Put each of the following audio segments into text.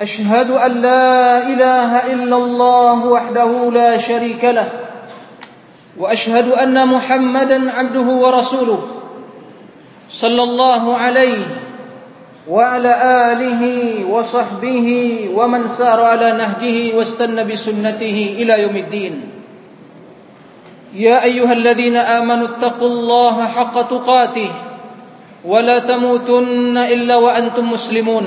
أشهد أن لا إله إلا الله وحده لا شريك له وأشهد أن محمدا عبده ورسوله صلى الله عليه وعلى آله وصحبه ومن سار على نهجه واستنى بسنته إلى يوم الدين. يا أيها الذين آمنوا اتقوا الله حق تقاته ولا تموتن إلا وأنتم مسلمون.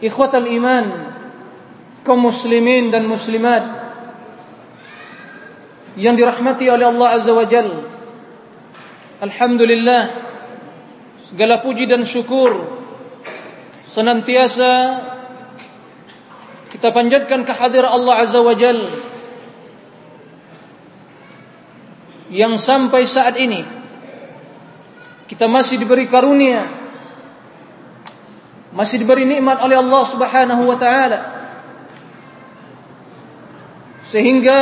Ikhwatal iman kaum muslimin dan muslimat yang dirahmati oleh Allah Azza wa Jal. Alhamdulillah segala puji dan syukur senantiasa kita panjatkan kehadir Allah Azza wa Jal yang sampai saat ini kita masih diberi karunia masih diberi nikmat oleh Allah Subhanahu wa taala. Sehingga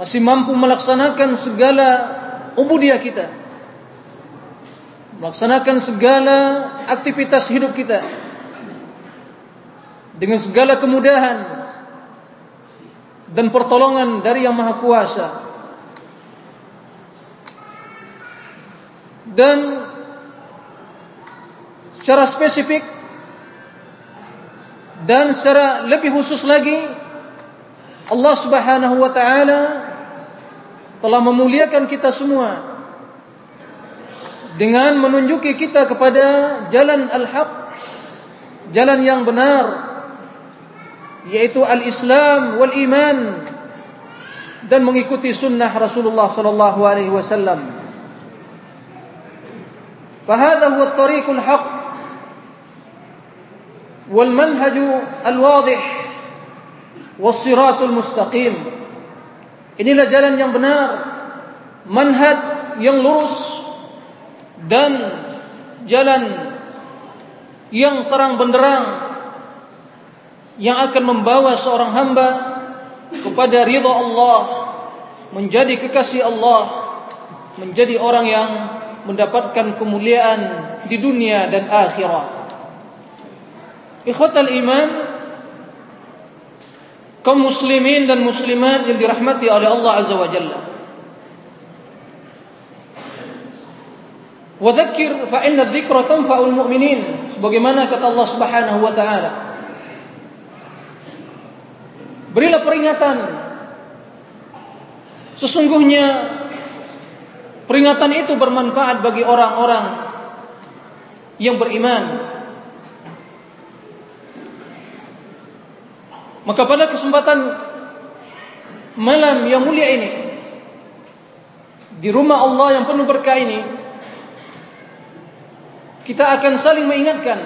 masih mampu melaksanakan segala ubudiyah kita. Melaksanakan segala aktivitas hidup kita. Dengan segala kemudahan dan pertolongan dari Yang Maha Kuasa. Dan secara spesifik dan secara lebih khusus lagi Allah Subhanahu wa taala telah memuliakan kita semua dengan menunjuki kita kepada jalan al-haq jalan yang benar yaitu al-Islam wal iman dan mengikuti sunnah Rasulullah sallallahu alaihi wasallam. Fahadha huwa at-tariqul haqq والمنهج الواضح والصراط المستقيم inilah jalan yang benar manhaj yang lurus dan jalan yang terang benderang yang akan membawa seorang hamba kepada ridha Allah menjadi kekasih Allah menjadi orang yang mendapatkan kemuliaan di dunia dan akhirat Ikhwatal iman kaum muslimin dan muslimat yang dirahmati oleh Allah Azza wa Jalla. Wa dzakir fa inna dzikra tanfa'ul mu'minin sebagaimana kata Allah Subhanahu wa taala. Berilah peringatan Sesungguhnya peringatan itu bermanfaat bagi orang-orang yang beriman Maka pada kesempatan malam yang mulia ini di rumah Allah yang penuh berkah ini kita akan saling mengingatkan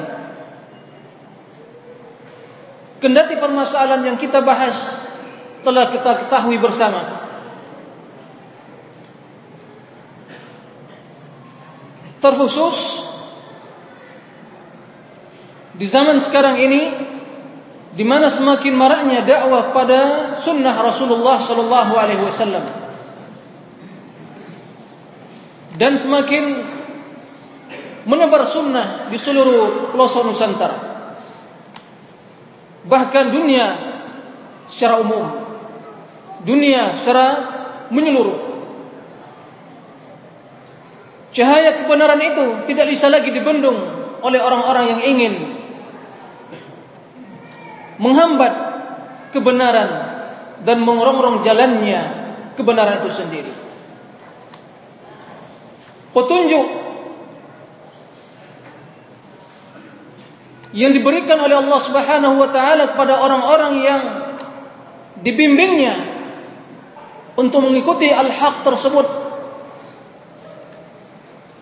kendati permasalahan yang kita bahas telah kita ketahui bersama. Terkhusus di zaman sekarang ini di mana semakin maraknya dakwah pada sunnah Rasulullah sallallahu alaihi wasallam. Dan semakin menebar sunnah di seluruh pelosok Nusantara. Bahkan dunia secara umum. Dunia secara menyeluruh. Cahaya kebenaran itu tidak bisa lagi dibendung oleh orang-orang yang ingin menghambat kebenaran dan mengerongrong jalannya kebenaran itu sendiri. Petunjuk yang diberikan oleh Allah Subhanahu wa taala kepada orang-orang yang dibimbingnya untuk mengikuti al-haq tersebut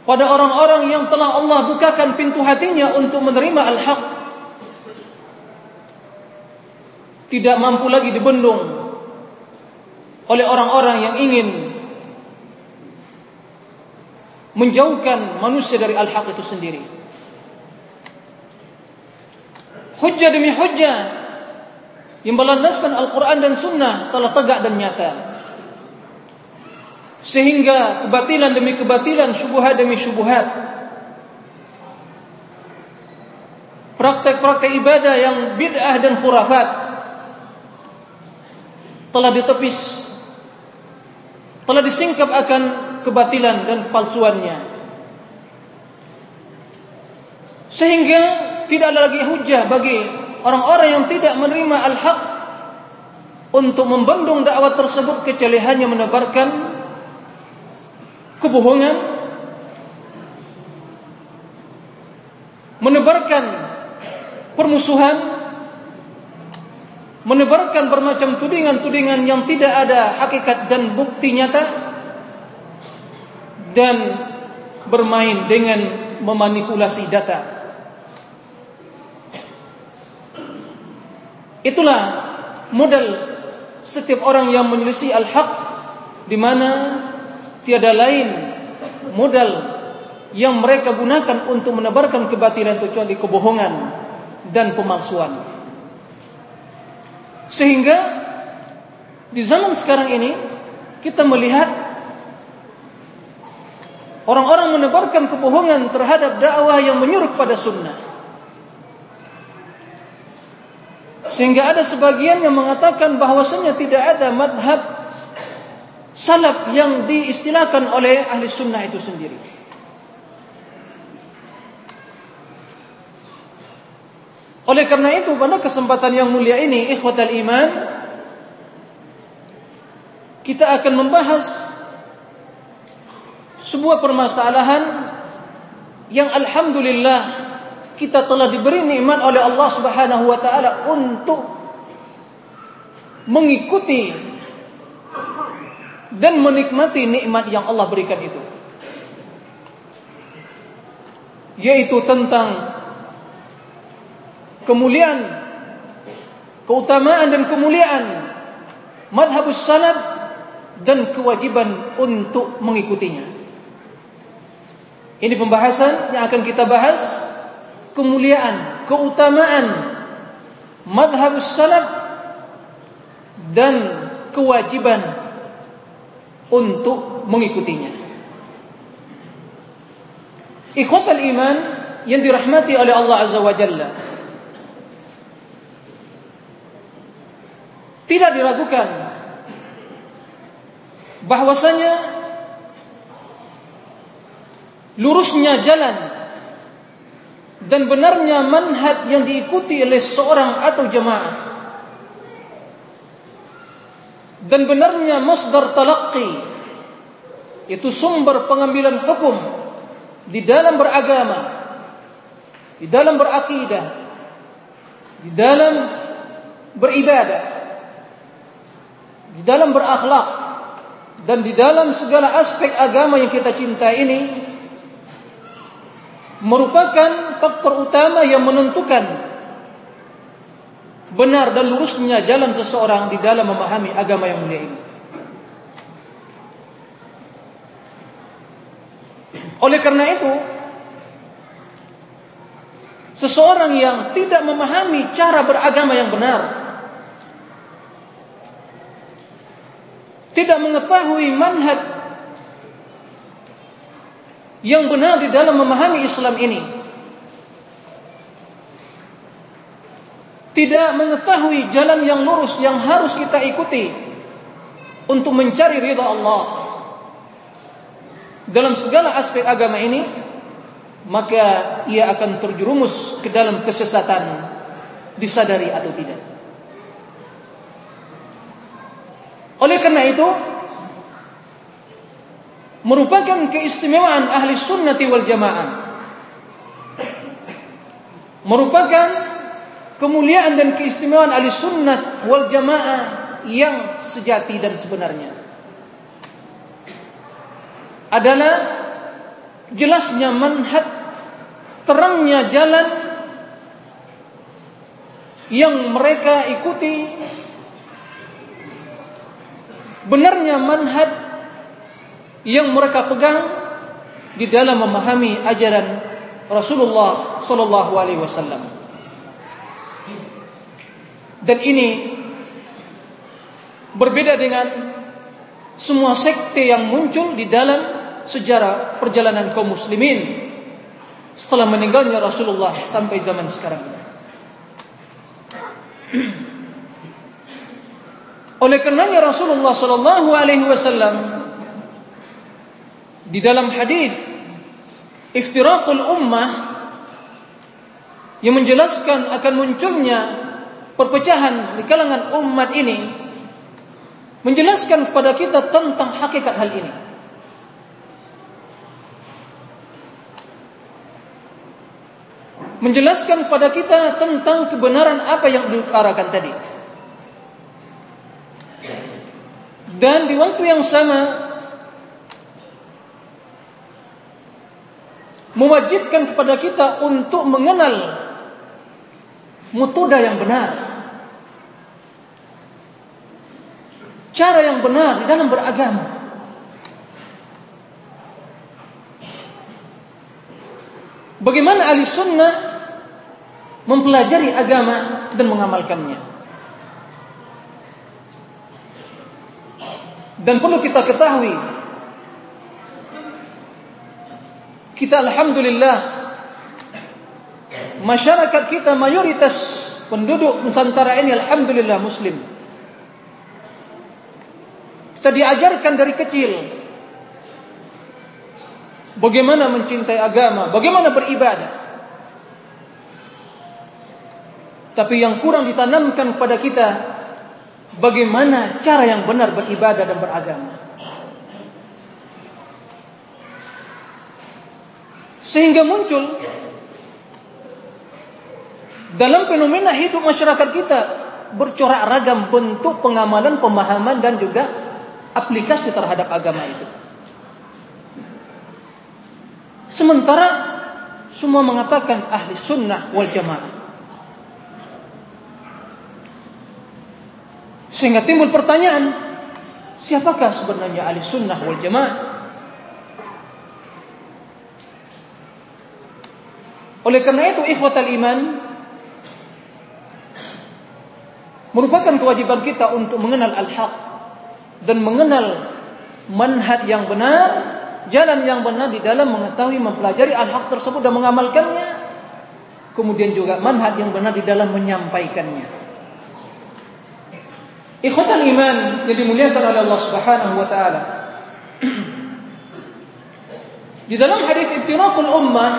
pada orang-orang yang telah Allah bukakan pintu hatinya untuk menerima al-haq tidak mampu lagi dibendung oleh orang-orang yang ingin menjauhkan manusia dari al-haq itu sendiri hujjah demi hujjah yang berlandaskan Al-Quran dan Sunnah telah tegak dan nyata sehingga kebatilan demi kebatilan, syubhat demi syubhat. Praktek-praktek ibadah yang bid'ah dan khurafat telah ditepis, telah disingkap akan kebatilan dan kepalsuannya. Sehingga tidak ada lagi hujah bagi orang-orang yang tidak menerima al-haq untuk membendung dakwah tersebut kecuali hanya menebarkan kebohongan menebarkan permusuhan menebarkan bermacam tudingan-tudingan yang tidak ada hakikat dan bukti nyata dan bermain dengan memanipulasi data itulah modal setiap orang yang menyelisih al-haq di mana tiada lain modal yang mereka gunakan untuk menebarkan kebatilan kecuali kebohongan dan pemalsuan. Sehingga di zaman sekarang ini kita melihat orang-orang menebarkan kebohongan terhadap dakwah yang menyuruh pada sunnah. Sehingga ada sebagian yang mengatakan bahwasanya tidak ada madhab salaf yang diistilahkan oleh ahli sunnah itu sendiri. Oleh karena itu pada kesempatan yang mulia ini ikhwatal iman kita akan membahas sebuah permasalahan yang alhamdulillah kita telah diberi nikmat oleh Allah Subhanahu wa taala untuk mengikuti dan menikmati nikmat yang Allah berikan itu. Yaitu tentang kemuliaan, keutamaan dan kemuliaan madhabus salaf dan kewajiban untuk mengikutinya. Ini pembahasan yang akan kita bahas kemuliaan, keutamaan madhabus salaf dan kewajiban untuk mengikutinya. Ikhwatal iman yang dirahmati oleh Allah Azza wa Jalla. Tidak diragukan. Bahwasanya lurusnya jalan dan benarnya manhaj yang diikuti oleh seorang atau jemaah dan benarnya masdar talaqi itu sumber pengambilan hukum di dalam beragama di dalam berakidah di dalam beribadah di dalam berakhlak dan di dalam segala aspek agama yang kita cinta ini merupakan faktor utama yang menentukan benar dan lurusnya jalan seseorang di dalam memahami agama yang mulia ini. Oleh karena itu, seseorang yang tidak memahami cara beragama yang benar, tidak mengetahui manhaj yang benar di dalam memahami Islam ini, tidak mengetahui jalan yang lurus yang harus kita ikuti untuk mencari ridha Allah dalam segala aspek agama ini maka ia akan terjerumus ke dalam kesesatan disadari atau tidak. Oleh karena itu merupakan keistimewaan ahli sunnati wal jamaah. Merupakan kemuliaan dan keistimewaan ahli sunnat wal jamaah yang sejati dan sebenarnya. Adalah jelasnya manhaj terangnya jalan yang mereka ikuti benarnya manhaj yang mereka pegang di dalam memahami ajaran Rasulullah sallallahu alaihi wasallam dan ini berbeda dengan semua sekte yang muncul di dalam sejarah perjalanan kaum muslimin setelah meninggalnya Rasulullah sampai zaman sekarang. Oleh karenanya Rasulullah sallallahu alaihi wasallam di dalam hadis iftiraqul ummah yang menjelaskan akan munculnya perpecahan di kalangan umat ini menjelaskan kepada kita tentang hakikat hal ini. menjelaskan kepada kita tentang kebenaran apa yang diutarakan tadi. Dan di waktu yang sama mewajibkan kepada kita untuk mengenal mutoda yang benar. Cara yang benar di dalam beragama. Bagaimana ahli sunnah mempelajari agama dan mengamalkannya. Dan perlu kita ketahui kita alhamdulillah masyarakat kita mayoritas penduduk Nusantara ini alhamdulillah muslim. Kita diajarkan dari kecil bagaimana mencintai agama, bagaimana beribadah. Tapi yang kurang ditanamkan kepada kita bagaimana cara yang benar beribadah dan beragama. Sehingga muncul dalam fenomena hidup masyarakat kita bercorak ragam bentuk pengamalan, pemahaman dan juga aplikasi terhadap agama itu. Sementara semua mengatakan ahli sunnah wal jamaah. Sehingga timbul pertanyaan, siapakah sebenarnya ahli sunnah wal jamaah? Oleh karena itu ikhwatal iman merupakan kewajiban kita untuk mengenal al-haq dan mengenal manhaj yang benar, jalan yang benar di dalam mengetahui mempelajari al-haq tersebut dan mengamalkannya. Kemudian juga manhaj yang benar di dalam menyampaikannya. Ikhwatan iman yang dimuliakan oleh Allah Subhanahu wa taala. Di dalam hadis ibtiraqul ummah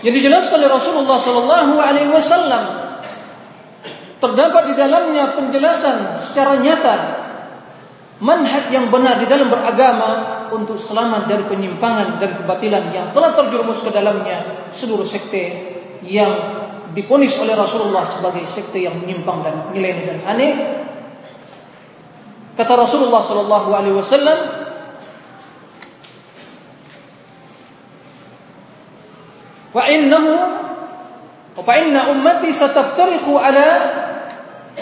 yang dijelaskan oleh Rasulullah sallallahu alaihi wasallam terdapat di dalamnya penjelasan secara nyata manhaj yang benar di dalam beragama untuk selamat dari penyimpangan dan kebatilan yang telah terjerumus ke dalamnya seluruh sekte yang diponis oleh Rasulullah sebagai sekte yang menyimpang dan nyeleneh dan aneh. Kata Rasulullah sallallahu alaihi wasallam, "Wa innahu wa inna ummati sataftariqu ala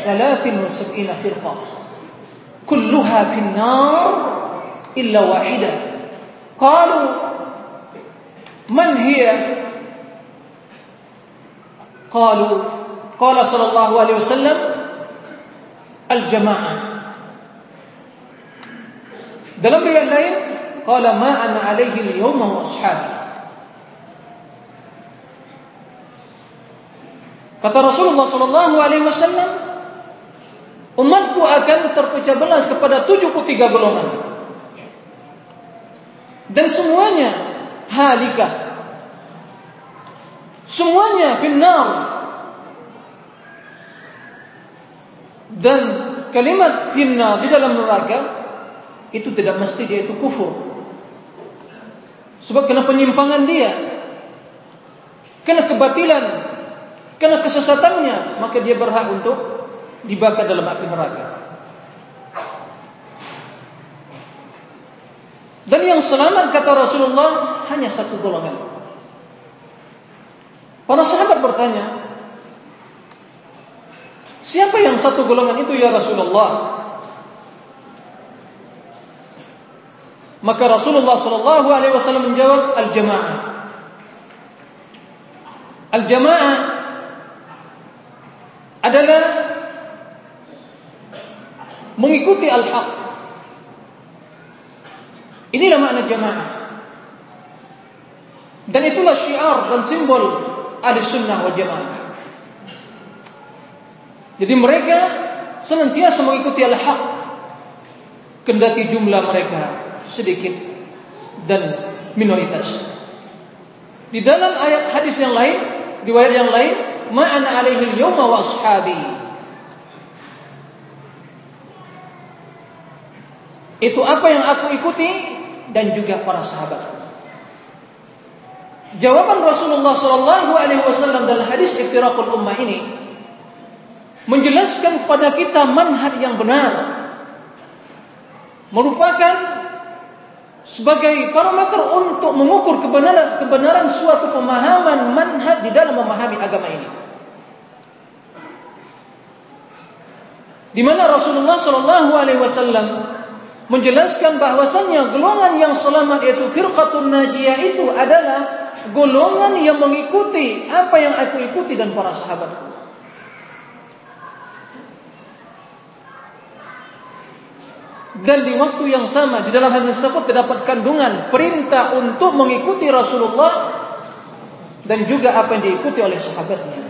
73 firqah. Kulluha fi an-nar illa wahidah." Qalu, "Man hiya?" Qalu qala sallallahu alaihi wasallam al-jamaah. Dalam riwayat lain qala ma ana alaihi al-yawma wa ashabi. Kata Rasulullah sallallahu alaihi wasallam umatku akan terpecah belah kepada 73 golongan. Dan semuanya halika Semuanya finnar. Dan kalimat finnar di dalam neraka itu tidak mesti dia itu kufur. Sebab kena penyimpangan dia. Kena kebatilan. Kena kesesatannya. Maka dia berhak untuk dibakar dalam api neraka. Dan yang selamat kata Rasulullah hanya satu golongan. Para sahabat bertanya, siapa yang satu golongan itu ya Rasulullah? Maka Rasulullah Shallallahu Alaihi Wasallam menjawab al-jamaah. Al-jamaah adalah mengikuti al-haq. Inilah makna jamaah. Dan itulah syiar dan simbol ahli sunnah wal jamaah. Jadi mereka senantiasa mengikuti al-haq kendati jumlah mereka sedikit dan minoritas. Di dalam ayat hadis yang lain, riwayat yang lain, ma'ana alaihi al-yawma wa ashabi. Itu apa yang aku ikuti dan juga para sahabat. Jawaban Rasulullah Shallallahu Alaihi Wasallam dalam hadis iftirakul ummah ini menjelaskan kepada kita manhaj yang benar merupakan sebagai parameter untuk mengukur kebenaran kebenaran suatu pemahaman manhaj di dalam memahami agama ini. Di mana Rasulullah Shallallahu Alaihi Wasallam menjelaskan bahwasannya golongan yang selamat yaitu firqatun najiyah itu adalah golongan yang mengikuti apa yang aku ikuti dan para sahabatku. Dan di waktu yang sama di dalam hadis tersebut terdapat kandungan perintah untuk mengikuti Rasulullah dan juga apa yang diikuti oleh sahabatnya.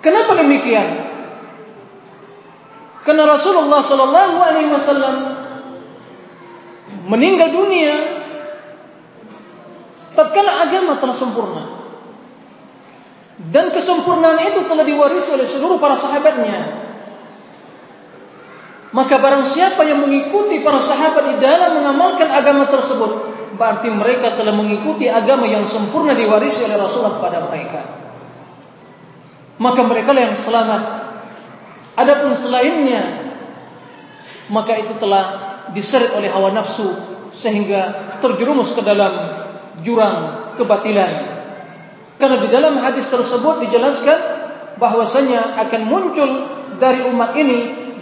Kenapa demikian? Karena Rasulullah Shallallahu Alaihi Wasallam meninggal dunia tatkala agama telah sempurna. Dan kesempurnaan itu telah diwarisi oleh seluruh para sahabatnya. Maka barang siapa yang mengikuti para sahabat di dalam mengamalkan agama tersebut berarti mereka telah mengikuti agama yang sempurna diwarisi oleh Rasulullah kepada mereka. Maka mereka yang selamat Adapun selainnya maka itu telah diseret oleh hawa nafsu sehingga terjerumus ke dalam jurang kebatilan. Karena di dalam hadis tersebut dijelaskan bahwasanya akan muncul dari umat ini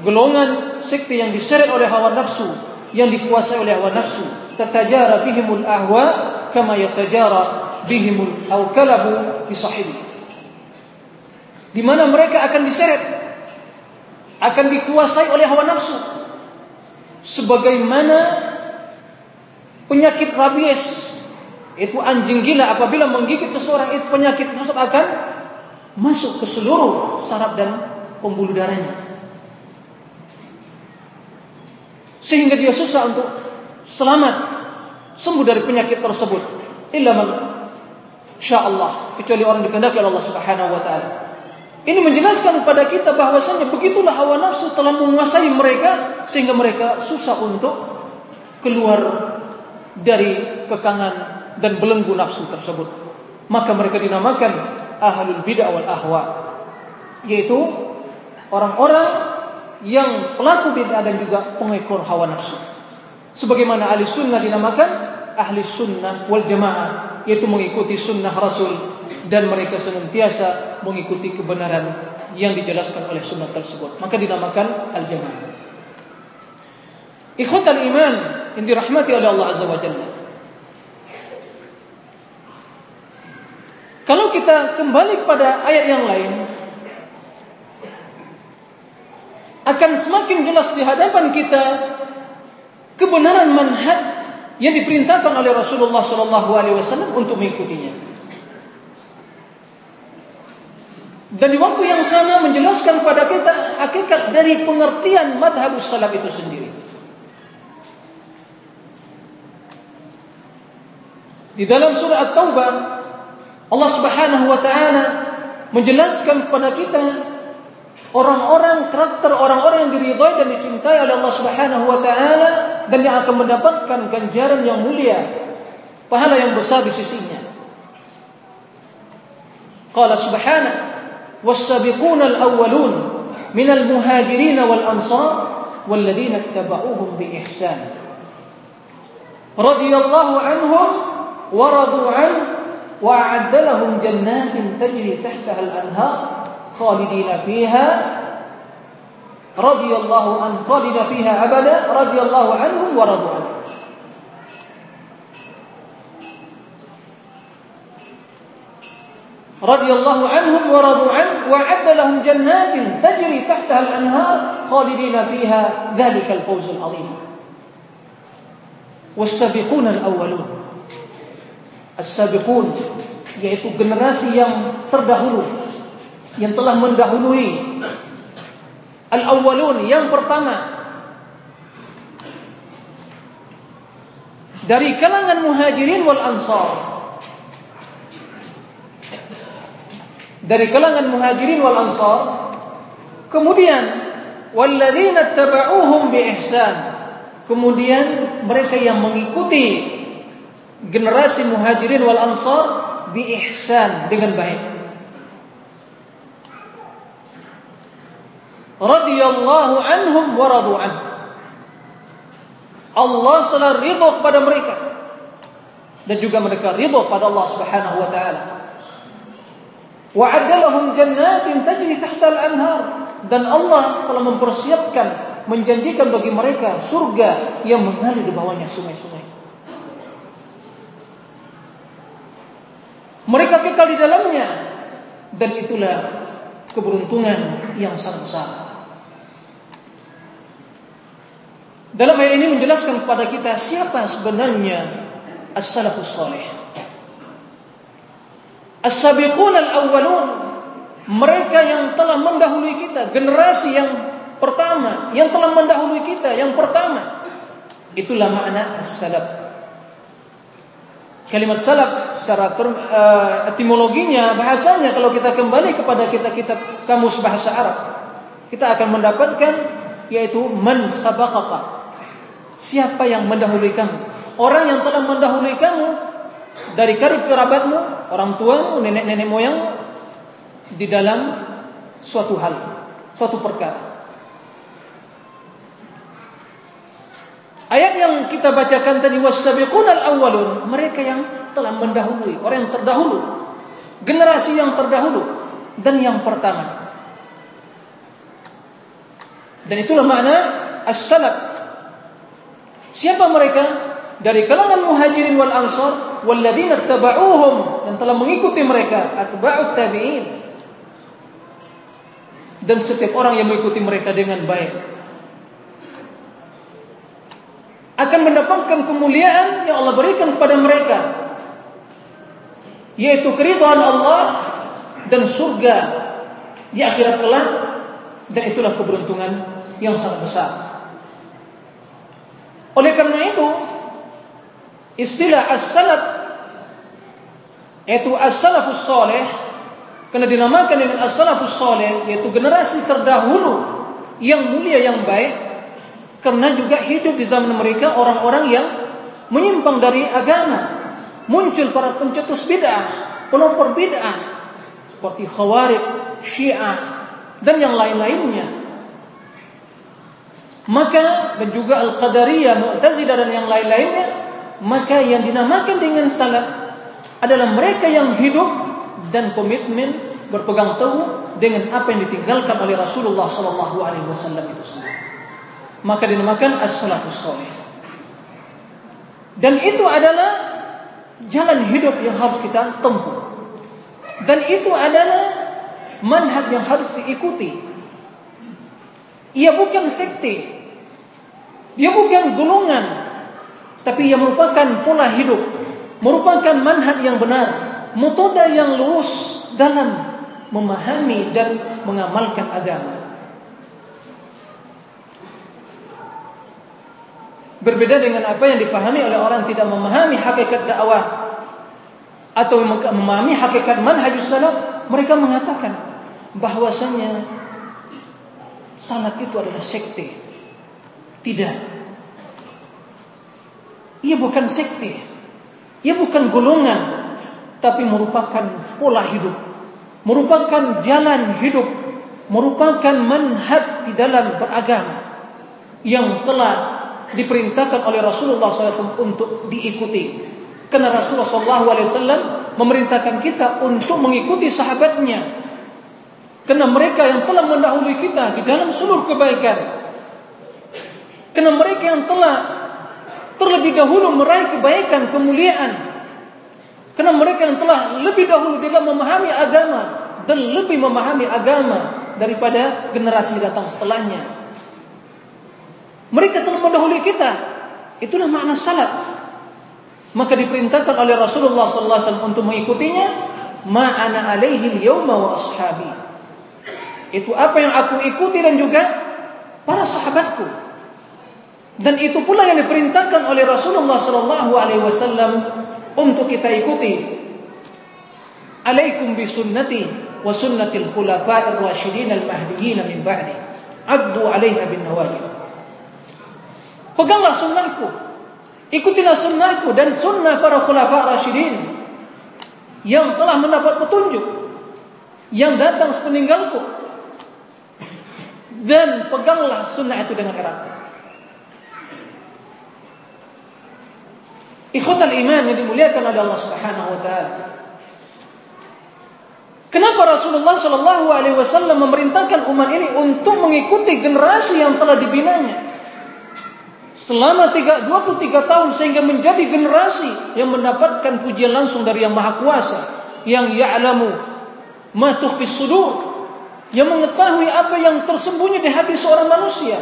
golongan sekte yang diseret oleh hawa nafsu, yang dikuasai oleh hawa nafsu. Tatajara bihimul ahwa kama yatajara bihimul au kalabu Di mana mereka akan diseret akan dikuasai oleh hawa nafsu. Sebagaimana penyakit rabies itu anjing gila apabila menggigit seseorang itu penyakit tersebut akan masuk ke seluruh saraf dan pembuluh darahnya. Sehingga dia susah untuk selamat sembuh dari penyakit tersebut. Illa man Allah kecuali orang dikehendaki oleh Allah Subhanahu wa taala ini menjelaskan kepada kita bahwasanya begitulah hawa nafsu telah menguasai mereka sehingga mereka susah untuk keluar dari kekangan dan belenggu nafsu tersebut. Maka mereka dinamakan ahlul bid'ah wal ahwa, yaitu orang-orang yang pelaku bid'ah dan juga pengekor hawa nafsu. Sebagaimana ahli sunnah dinamakan ahli sunnah wal jamaah, yaitu mengikuti sunnah Rasul dan mereka senantiasa mengikuti kebenaran yang dijelaskan oleh sunnah tersebut. Maka dinamakan al-jamaah. Ikhwatal iman yang dirahmati oleh Allah Azza wa Jalla. Kalau kita kembali kepada ayat yang lain, akan semakin jelas di hadapan kita kebenaran manhaj yang diperintahkan oleh Rasulullah Shallallahu Alaihi Wasallam untuk mengikutinya. Dan di waktu yang sama menjelaskan kepada kita hakikat dari pengertian madhabus salaf itu sendiri. Di dalam surah At-Taubah Allah Subhanahu wa taala menjelaskan kepada kita orang-orang karakter orang-orang yang diridhai dan dicintai oleh Allah Subhanahu wa taala dan yang akan mendapatkan ganjaran yang mulia, pahala yang besar di sisinya. Qala subhanahu was-sabiquna al-awwalun min al-muhajirin wal-ansar والذين اتبعوهم بإحسان. رضي الله عنهم ورضوا عنه وأعد لهم جنات تجري تحتها الأنهار خالدين فيها. رضي الله عن خالد فيها أبدا. رضي الله عنهم ورضوا عنه. radhiyallahu anhum wa radu an wa lahum jannatin tajri tahtaha al-anhar khalidina fiha dhalika al-fawz al-'azim was-sabiqun al-awwalun. As-sabiqun yaitu generasi yang terdahulu yang telah mendahului. Al-awwalun yang pertama. Dari kalangan muhajirin wal ansar. Dari kalangan muhajirin wal ansar kemudian walladzina tabauhum bi ihsan kemudian mereka yang mengikuti generasi muhajirin wal ansar bi ihsan dengan baik radhiyallahu anhum wa radu an. Allah telah ridho kepada mereka dan juga mereka ridho pada Allah Subhanahu wa taala. Wa adalahum jannatin tajri tahta al-anhar dan Allah telah mempersiapkan menjanjikan bagi mereka surga yang mengalir di bawahnya sungai-sungai. Mereka kekal di dalamnya dan itulah keberuntungan yang sangat besar. Dalam ayat ini menjelaskan kepada kita siapa sebenarnya as-salafus salih. As-sabiqun al-awwalun mereka yang telah mendahului kita, generasi yang pertama yang telah mendahului kita, yang pertama. Itulah makna as-salaf. Kalimat salaf secara term, uh, etimologinya, bahasanya kalau kita kembali kepada kitab-kitab kamus bahasa Arab, kita akan mendapatkan yaitu man sabaqaka Siapa yang mendahului kamu? Orang yang telah mendahului kamu dari karib kerabatmu, orang tuamu, nenek-nenek moyangmu di dalam suatu hal, suatu perkara. Ayat yang kita bacakan tadi wasabiqun al-awwalun, mereka yang telah mendahului, orang yang terdahulu, generasi yang terdahulu dan yang pertama. Dan itulah makna as-salaf Siapa mereka? Dari kalangan muhajirin wal ansar walladzina tabauhum dan telah mengikuti mereka atba'ut tabi'in. Dan setiap orang yang mengikuti mereka dengan baik akan mendapatkan kemuliaan yang Allah berikan kepada mereka yaitu keridhaan Allah dan surga di akhirat kelak dan itulah keberuntungan yang sangat besar. Oleh karena itu, istilah as-salaf yaitu as-salafus saleh karena dinamakan dengan as-salafus saleh yaitu generasi terdahulu yang mulia yang baik karena juga hidup di zaman mereka orang-orang yang menyimpang dari agama. Muncul para pencetus bid'ah, pelopor bid'ah seperti Khawarij, Syiah dan yang lain-lainnya maka dan juga Al-Qadariyah, Mu'tazilah dan yang lain-lainnya, maka yang dinamakan dengan salaf adalah mereka yang hidup dan komitmen berpegang teguh dengan apa yang ditinggalkan oleh Rasulullah sallallahu alaihi wasallam itu sendiri. Maka dinamakan as-salafus salih. Dan itu adalah jalan hidup yang harus kita tempuh. Dan itu adalah manhaj yang harus diikuti. Ia bukan sekte. Dia bukan golongan. Tapi ia merupakan pola hidup. Merupakan manhaj yang benar. Metode yang lurus dalam memahami dan mengamalkan agama. Berbeda dengan apa yang dipahami oleh orang tidak memahami hakikat dakwah atau memahami hakikat manhajus salaf, mereka mengatakan bahwasanya salaf itu adalah sekte. Tidak. Ia bukan sekte. Ia bukan golongan, tapi merupakan pola hidup, merupakan jalan hidup, merupakan manhaj di dalam beragama yang telah diperintahkan oleh Rasulullah SAW untuk diikuti. Karena Rasulullah SAW memerintahkan kita untuk mengikuti sahabatnya. Karena mereka yang telah mendahului kita di dalam seluruh kebaikan. Karena mereka yang telah terlebih dahulu meraih kebaikan, kemuliaan. Karena mereka yang telah lebih dahulu dalam memahami agama dan lebih memahami agama daripada generasi datang setelahnya. Mereka telah mendahului kita. Itulah makna salat. Maka diperintahkan oleh Rasulullah SAW untuk mengikutinya. Ma'ana alaihi yawma wa ashabi. Itu apa yang aku ikuti dan juga para sahabatku. Dan itu pula yang diperintahkan oleh Rasulullah SAW untuk kita ikuti. Alaikum bisunnati wa sunnatil khulafa'ir rasyidin al-mahdiyyin min ba'di. Addu 'alaiha bin nawajib. Peganglah sunnahku. Ikutilah sunnahku dan sunnah para khulafa rasyidin yang telah mendapat petunjuk yang datang sepeninggalku. Dan peganglah sunnah itu dengan erat. Ikhwatal iman yang dimuliakan oleh Allah Subhanahu wa taala. Kenapa Rasulullah Shallallahu alaihi wasallam memerintahkan umat ini untuk mengikuti generasi yang telah dibinanya? selama 3, 23 tahun sehingga menjadi generasi yang mendapatkan pujian langsung dari Yang Maha Kuasa yang ya'lamu ma tukhfis sudur yang mengetahui apa yang tersembunyi di hati seorang manusia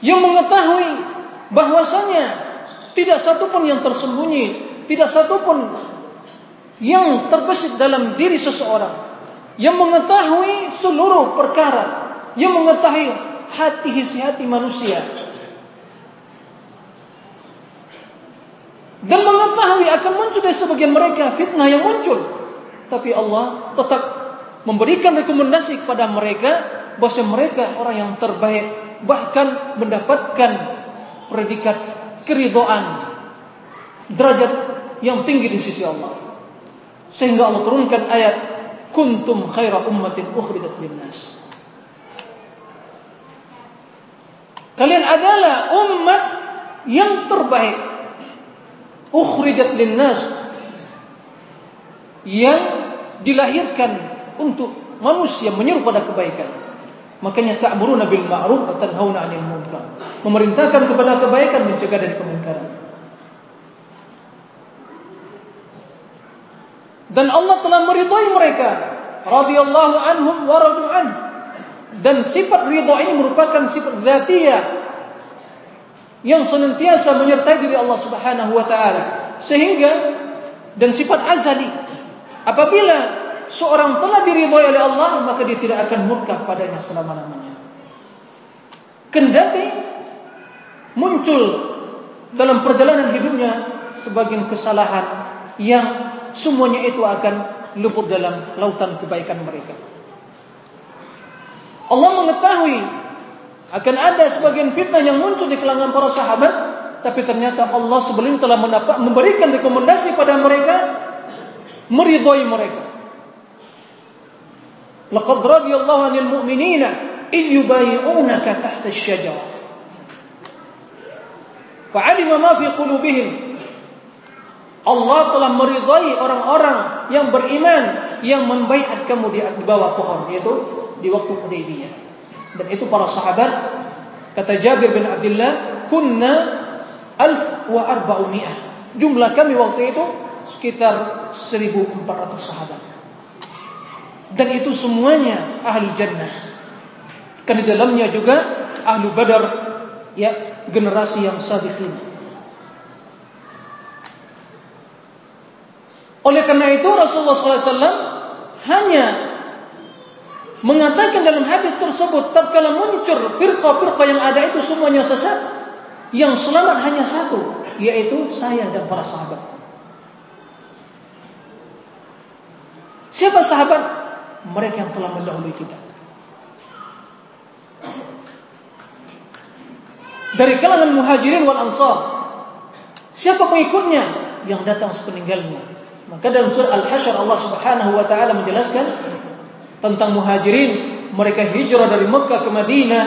yang mengetahui bahwasanya tidak satu pun yang tersembunyi tidak satu pun yang terbesit dalam diri seseorang yang mengetahui seluruh perkara yang mengetahui hati isi hati manusia dan mengetahui akan muncul dari sebagian mereka fitnah yang muncul. Tapi Allah tetap memberikan rekomendasi kepada mereka bahwa mereka orang yang terbaik bahkan mendapatkan predikat keridhaan derajat yang tinggi di sisi Allah. Sehingga Allah turunkan ayat kuntum khaira ummatin ukhrijat linnas. Kalian adalah umat yang terbaik ukhrijat linnas yang dilahirkan untuk manusia menyeru pada kebaikan. Makanya ta'muruna bil ma'ruf wa tanhauna 'anil munkar. Memerintahkan kepada kebaikan, mencegah dari kemungkaran. Dan Allah telah meridhai mereka radhiyallahu anhum wa radu an. Dan sifat ridha ini merupakan sifat dzatiyah yang senantiasa menyertai diri Allah Subhanahu wa taala sehingga dan sifat azali apabila seorang telah diridhoi oleh Allah maka dia tidak akan murka padanya selama-lamanya kendati muncul dalam perjalanan hidupnya sebagian kesalahan yang semuanya itu akan luput dalam lautan kebaikan mereka Allah mengetahui akan ada sebagian fitnah yang muncul di kalangan para sahabat, tapi ternyata Allah sebelum telah memberikan rekomendasi pada mereka, meridhai mereka. Laqad radiyallahu 'anil mu'minina id yubayyi'unaka tahta asy-syajarah. Fa'alima ma fi qulubihim. Allah telah meridhai orang-orang yang beriman yang membaiat kamu di bawah pohon yaitu di waktu Hudaybiyah. Dan itu para sahabat kata Jabir bin Abdullah kunna alf wa arba'umiyah. Jumlah kami waktu itu sekitar 1400 sahabat. Dan itu semuanya ahli jannah. Karena di dalamnya juga ahlu badar ya generasi yang sabiqin. Oleh karena itu Rasulullah SAW hanya mengatakan dalam hadis tersebut tatkala muncul firqa-firqa yang ada itu semuanya sesat yang selamat hanya satu yaitu saya dan para sahabat siapa sahabat mereka yang telah mendahului kita. Dari kalangan muhajirin wal ansar siapa pengikutnya yang datang sepeninggalnya? Maka dalam surah Al-Hasyr Allah Subhanahu wa taala menjelaskan tentang muhajirin mereka hijrah dari Mekah ke Madinah.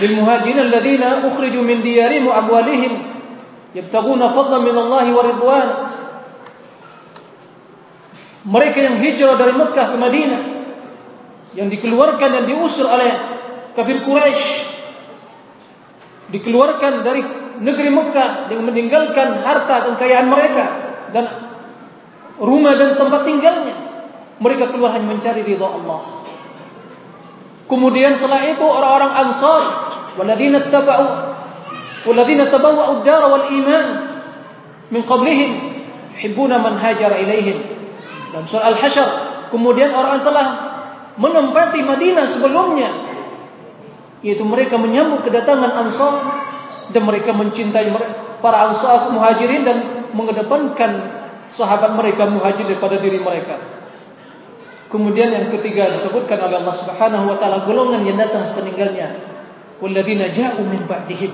Lil muhajirin alladziina ukhriju min diyarihim wa amwalihim yabtaguna fadlan min Allah wa ridwan mereka yang hijrah dari Mekah ke Madinah yang dikeluarkan dan diusir oleh kafir Quraisy dikeluarkan dari negeri Mekah dengan meninggalkan harta dan kekayaan mereka dan rumah dan tempat tinggalnya. Mereka keluar hanya mencari ridha Allah. Kemudian setelah itu orang-orang Ansar, waladina tabau, waladina tabawwa'u ad-dar wal iman min qablihim yuhibbuna man hajara ilaihim. Dalam surah Al-Hasyr, kemudian orang telah menempati Madinah sebelumnya yaitu mereka menyambut kedatangan Ansar dan mereka mencintai para Ansar Muhajirin dan mengedepankan sahabat mereka muhajir daripada diri mereka. Kemudian yang ketiga disebutkan oleh Allah Subhanahu wa taala golongan yang datang sepeninggalnya. Walladzina ja'u min ba'dihim.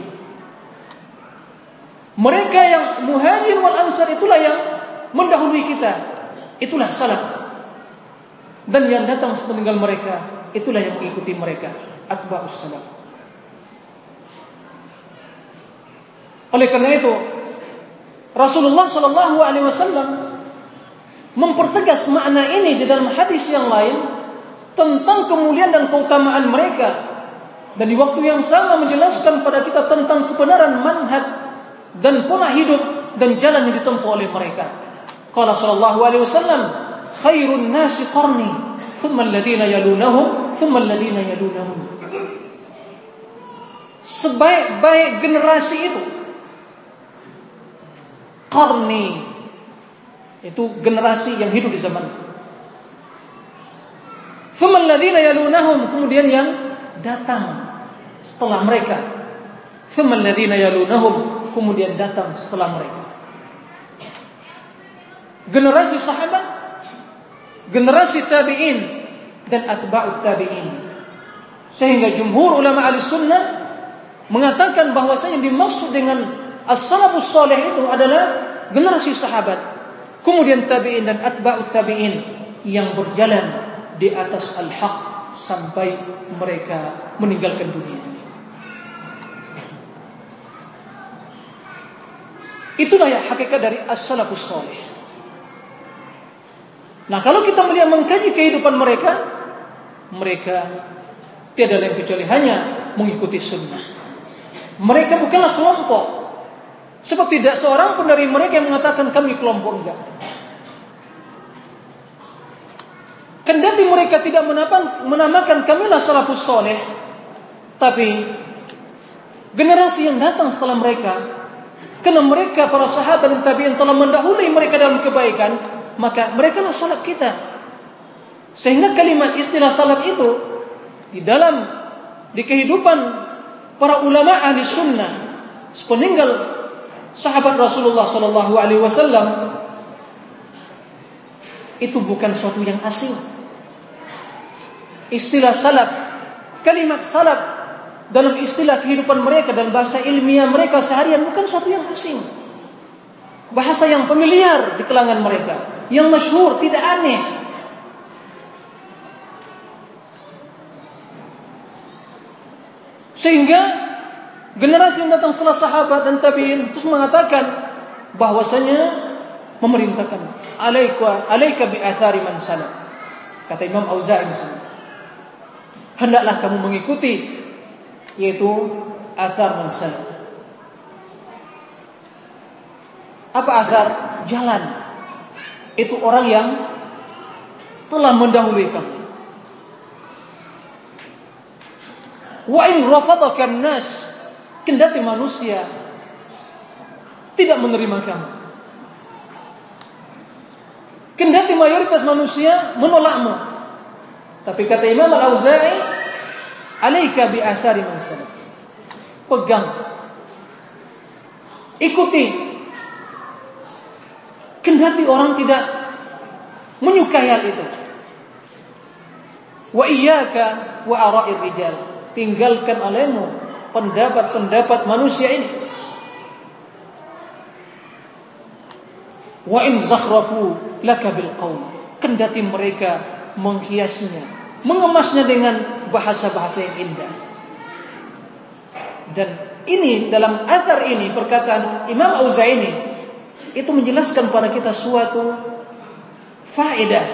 Mereka yang muhajir wal ansar itulah yang mendahului kita. Itulah salaf. Dan yang datang sepeninggal mereka itulah yang mengikuti mereka, atba'us salaf. Oleh karena itu, Rasulullah Shallallahu Alaihi Wasallam mempertegas makna ini di dalam hadis yang lain tentang kemuliaan dan keutamaan mereka dan di waktu yang sama menjelaskan pada kita tentang kebenaran manhaj dan pola hidup dan jalan yang ditempuh oleh mereka. Qala sallallahu alaihi wasallam, khairun nasi qarni, thumma alladhina yalunahum, thumma alladhina yalunahum. Sebaik-baik generasi itu qarni itu generasi yang hidup di zaman Thumma alladziina yalunahum kemudian yang datang setelah mereka. Thumma alladziina yalunahum kemudian datang setelah mereka. Generasi sahabat, generasi tabi'in dan atba'ut tabi'in. Sehingga jumhur ulama ahli sunnah mengatakan bahwasanya dimaksud dengan As-salafus salih itu adalah generasi sahabat. Kemudian tabi'in dan atba'ut tabi'in yang berjalan di atas al-haq sampai mereka meninggalkan dunia. Itulah yang hakikat dari as-salafus salih. Nah, kalau kita melihat mengkaji kehidupan mereka, mereka tiada lain kecuali hanya mengikuti sunnah. Mereka bukanlah kelompok Sebab tidak seorang pun dari mereka yang mengatakan kami kelompok enggak. Kendati mereka tidak menamakan, menamakan kamilah salafus soleh, tapi generasi yang datang setelah mereka, karena mereka para sahabat dan tabiin telah mendahului mereka dalam kebaikan, maka mereka lah salaf kita. Sehingga kalimat istilah salaf itu di dalam di kehidupan para ulama ahli sunnah sepeninggal sahabat Rasulullah Shallallahu Alaihi Wasallam itu bukan suatu yang asing. Istilah salaf, kalimat salaf dalam istilah kehidupan mereka dan bahasa ilmiah mereka seharian bukan suatu yang asing. Bahasa yang familiar di kalangan mereka, yang masyhur, tidak aneh. Sehingga Generasi yang datang setelah sahabat dan tabi'in terus mengatakan bahwasanya memerintahkan alaika alaika bi athari man salaf. Kata Imam Auza'i misalnya. Hendaklah kamu mengikuti yaitu athar man Apa athar? Jalan. Itu orang yang telah mendahului kamu. Wa in rafadaka nas kendati manusia tidak menerima kamu. Kendati mayoritas manusia menolakmu. Tapi kata Imam Al-Auza'i, "Alaika bi athari man Pegang. Ikuti. Kendati orang tidak menyukai hal itu. Wa iyyaka wa ara'ir rijal. Tinggalkan olehmu pendapat-pendapat manusia ini. Wa in zakhrafu laka bil qaul. Kendati mereka menghiasnya, mengemasnya dengan bahasa-bahasa yang indah. Dan ini dalam azhar ini perkataan Imam Auzaini itu menjelaskan pada kita suatu faedah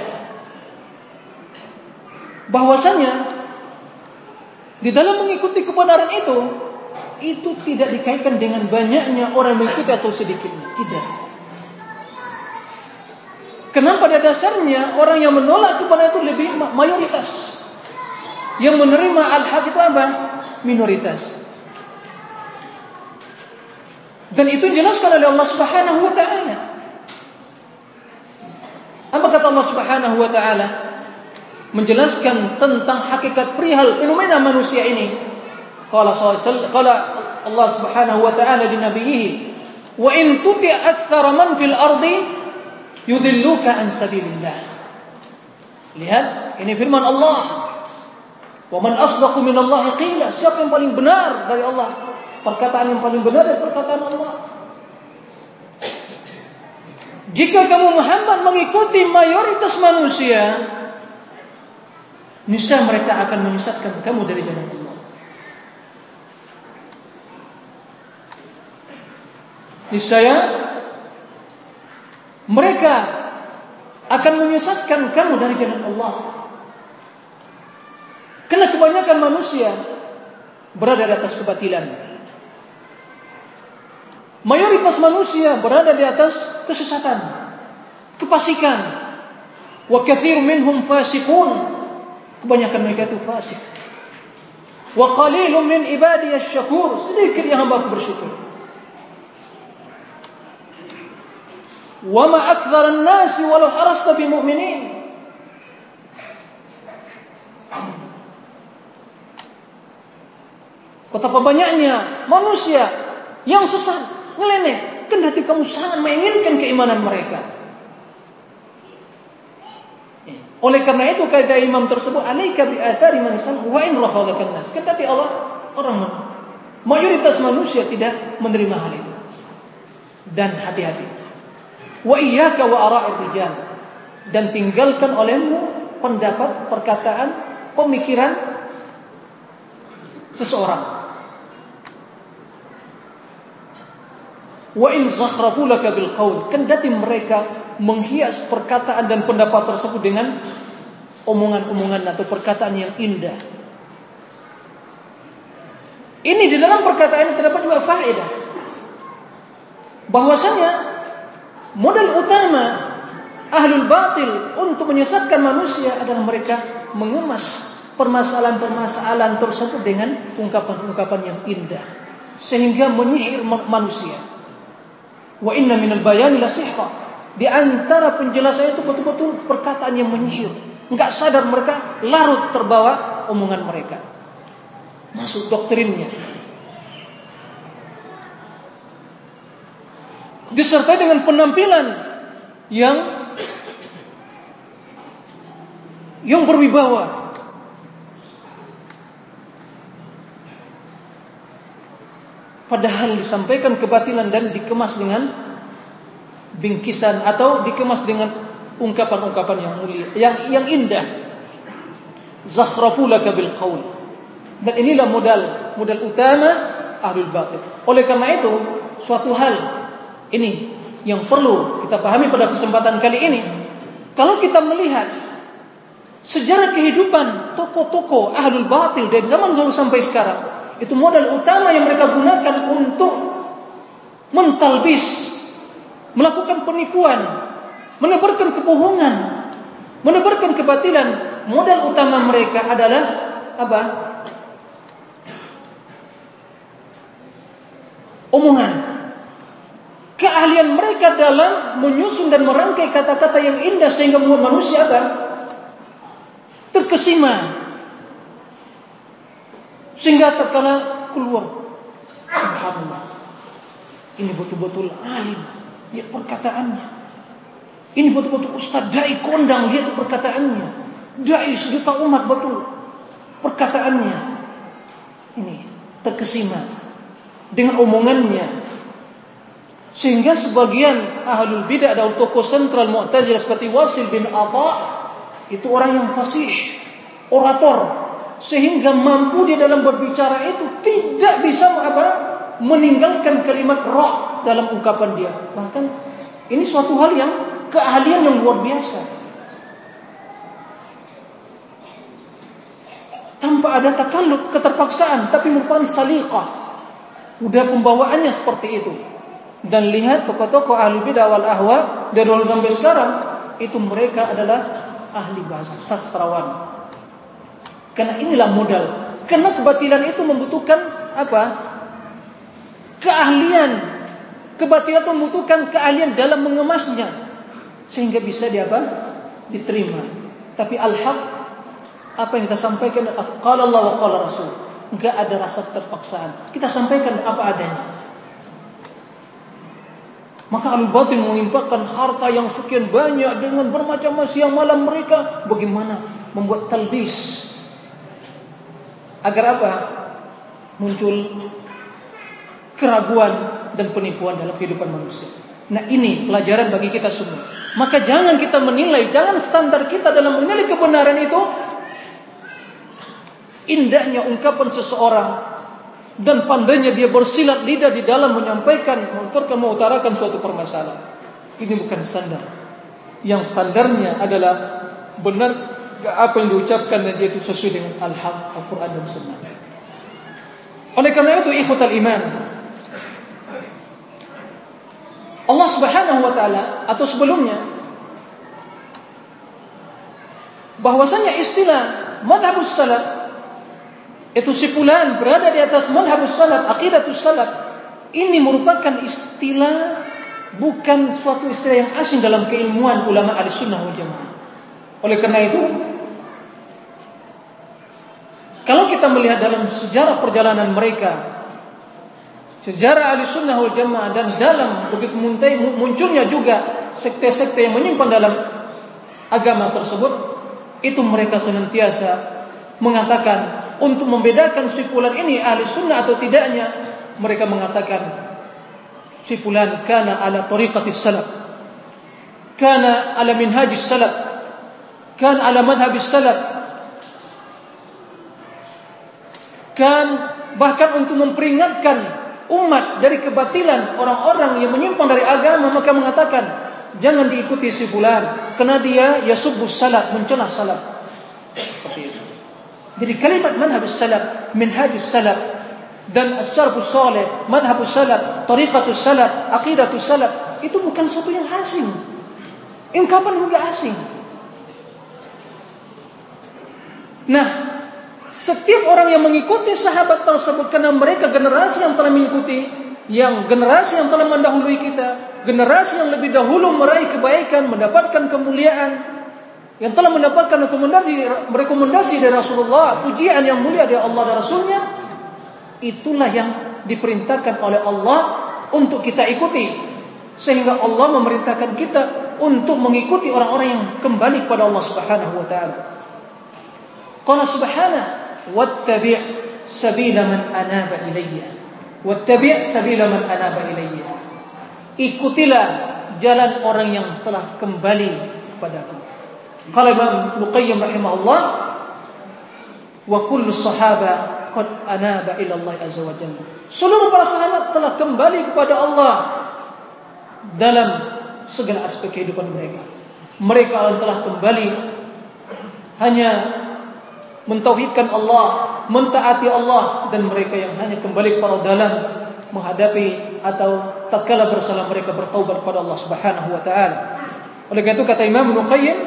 bahwasanya di dalam mengikuti kebenaran itu itu tidak dikaitkan dengan banyaknya orang mengikuti atau sedikitnya, tidak. Karena pada dasarnya orang yang menolak kepada itu lebih mayoritas. Yang menerima al-haq itu apa? Minoritas. Dan itu jelaskan oleh Allah Subhanahu wa taala. Apa kata Allah Subhanahu wa taala? Menjelaskan tentang hakikat perihal fenomena manusia ini. Qala qala Allah Subhanahu wa taala di nabiyhi, "Wa in tuti' aktsara man fil ardi yudilluka an sabilillah. Lihat, ini firman Allah. Wa man asdaqu min Allah qila? Siapa yang paling benar dari Allah? Perkataan yang paling benar dari perkataan Allah. Jika kamu Muhammad mengikuti mayoritas manusia, niscaya mereka akan menyesatkan kamu dari jalan Allah. Niscaya mereka akan menyesatkan kamu dari jalan Allah. Karena kebanyakan manusia berada di atas kebatilan. Mayoritas manusia berada di atas kesesatan, kepasikan. Wa kathir minhum fasiqun. Kebanyakan mereka itu fasik. Wa qalilun min ibadiyasy syakur. Sedikit yang hamba bersyukur. Wa ma aktsara nasi walau harasta bimu'minin. Betapa banyaknya manusia yang sesat, nyeleneh, kendati kamu sangat menginginkan keimanan mereka. Oleh karena itu kata imam tersebut, "Alaika bi athari man wa in rafadaka nas." Kendati Allah orang mayoritas manusia tidak menerima hal itu. Dan hati-hati. Wa iyyaka wa ara'ir rijal. Dan tinggalkan olehmu pendapat, perkataan, pemikiran seseorang. Wa in zakhrafu laka bil qaul. Kendati mereka menghias perkataan dan pendapat tersebut dengan omongan-omongan atau perkataan yang indah. Ini di dalam perkataan ini terdapat juga faedah. Bahwasanya Modal utama ahlul batil untuk menyesatkan manusia adalah mereka mengemas permasalahan-permasalahan tersebut dengan ungkapan-ungkapan yang indah sehingga menyihir manusia. Wa inna minal bayani la sihra. Di antara penjelasan itu betul-betul perkataan yang menyihir. Enggak sadar mereka larut terbawa omongan mereka. Masuk doktrinnya. disertai dengan penampilan yang yang berwibawa. Padahal disampaikan kebatilan dan dikemas dengan bingkisan atau dikemas dengan ungkapan-ungkapan yang mulia, yang yang indah. Zakhrafulaka bil qaul. Dan inilah modal modal utama ahlul batil. Oleh karena itu, suatu hal ini yang perlu kita pahami pada kesempatan kali ini. Kalau kita melihat sejarah kehidupan tokoh-tokoh ahlul batil dari zaman dulu sampai sekarang, Itu modal utama yang mereka gunakan untuk mentalbis, melakukan penipuan, menebarkan kebohongan, menebarkan kebatilan. Modal utama mereka adalah apa? Omongan. Keahlian mereka dalam menyusun dan merangkai kata-kata yang indah sehingga membuat manusia apa? Terkesima. Sehingga terkala keluar. Subhanallah. Ini betul-betul alim. Lihat perkataannya. Ini betul-betul ustaz dai kondang lihat perkataannya. Dai sejuta umat betul perkataannya. Ini terkesima dengan omongannya. Sehingga sebagian ahlul bidah atau tokoh sentral Mu'tazilah seperti Wasil bin Atha itu orang yang fasih, orator, sehingga mampu dia dalam berbicara itu tidak bisa apa meninggalkan kalimat roh dalam ungkapan dia. Bahkan ini suatu hal yang keahlian yang luar biasa. Tanpa ada takalluf, keterpaksaan, tapi merupakan saliqah. Udah pembawaannya seperti itu. Dan lihat tokoh-tokoh ahli bidah wal ahwa dari dulu sampai sekarang itu mereka adalah ahli bahasa sastrawan. Karena inilah modal. Karena kebatilan itu membutuhkan apa? Keahlian. Kebatilan itu membutuhkan keahlian dalam mengemasnya sehingga bisa dia apa? diterima. Tapi al-haq apa yang kita sampaikan qala Allah wa qala Rasul. Enggak ada rasa terpaksaan. Kita sampaikan apa adanya. Maka al-batin mengimpakan harta yang sekian banyak dengan bermacam-macam siang malam mereka bagaimana membuat talbis agar apa? Muncul keraguan dan penipuan dalam kehidupan manusia. Nah ini pelajaran bagi kita semua. Maka jangan kita menilai, jangan standar kita dalam menilai kebenaran itu indahnya ungkapan seseorang dan pandainya dia bersilat lidah di dalam menyampaikan, mengutarkan, mengutarakan suatu permasalahan. Ini bukan standar. Yang standarnya adalah benar apa yang diucapkan dan dia itu sesuai dengan al-haq, Al-Quran dan Sunnah. Oleh karena itu, ikhwatal iman, Allah Subhanahu wa taala atau sebelumnya bahwasanya istilah madhabus salaf itu si fulan berada di atas madhabus salaf, aqidatus salaf ini merupakan istilah bukan suatu istilah yang asing dalam keilmuan ulama Ahlussunnah wal Jamaah. Oleh karena itu kalau kita melihat dalam sejarah perjalanan mereka sejarah ahli sunnah wal jamaah dan dalam begitu munculnya juga sekte-sekte yang menyimpan dalam agama tersebut itu mereka senantiasa mengatakan untuk membedakan si fulan ini ahli sunnah atau tidaknya mereka mengatakan si fulan kana ala tariqatis salaf kana ala minhajis salaf kana ala madhabis salaf kan bahkan untuk memperingatkan umat dari kebatilan orang-orang yang menyimpang dari agama maka mengatakan jangan diikuti si fulan karena dia yasubbus salat mencela salat. Seperti itu. Jadi kalimat manhaj salaf minhaj salaf dan as-salafus salih madhabus salaf tariqatus salaf aqidatus salaf itu bukan sesuatu yang asing. Ungkapan enggak asing. Nah setiap orang yang mengikuti sahabat tersebut karena mereka generasi yang telah mengikuti, yang generasi yang telah mendahului kita, generasi yang lebih dahulu meraih kebaikan, mendapatkan kemuliaan, yang telah mendapatkan rekomendasi rekomendasi dari Rasulullah, pujian yang mulia dari Allah dan Rasulnya, itulah yang diperintahkan oleh Allah untuk kita ikuti. Sehingga Allah memerintahkan kita untuk mengikuti orang-orang yang kembali kepada Allah Subhanahu wa taala. Qala subhanahu wattabi' sabila man anaba ilayya. Wattabi' sabila man anaba ilayya. Ikutilah jalan orang yang telah kembali kepadaku. Qala Imam Luqayyim rahimahullah wa kullu sahaba qad anaba ila Allah azza wa jalla. Seluruh para sahabat telah kembali kepada Allah dalam segala aspek kehidupan mereka. Mereka telah kembali hanya mentauhidkan Allah, mentaati Allah dan mereka yang hanya kembali kepada dalam menghadapi atau tatkala bersalah mereka bertaubat kepada Allah Subhanahu wa taala. Oleh karena itu kata Imam Nuqayyim,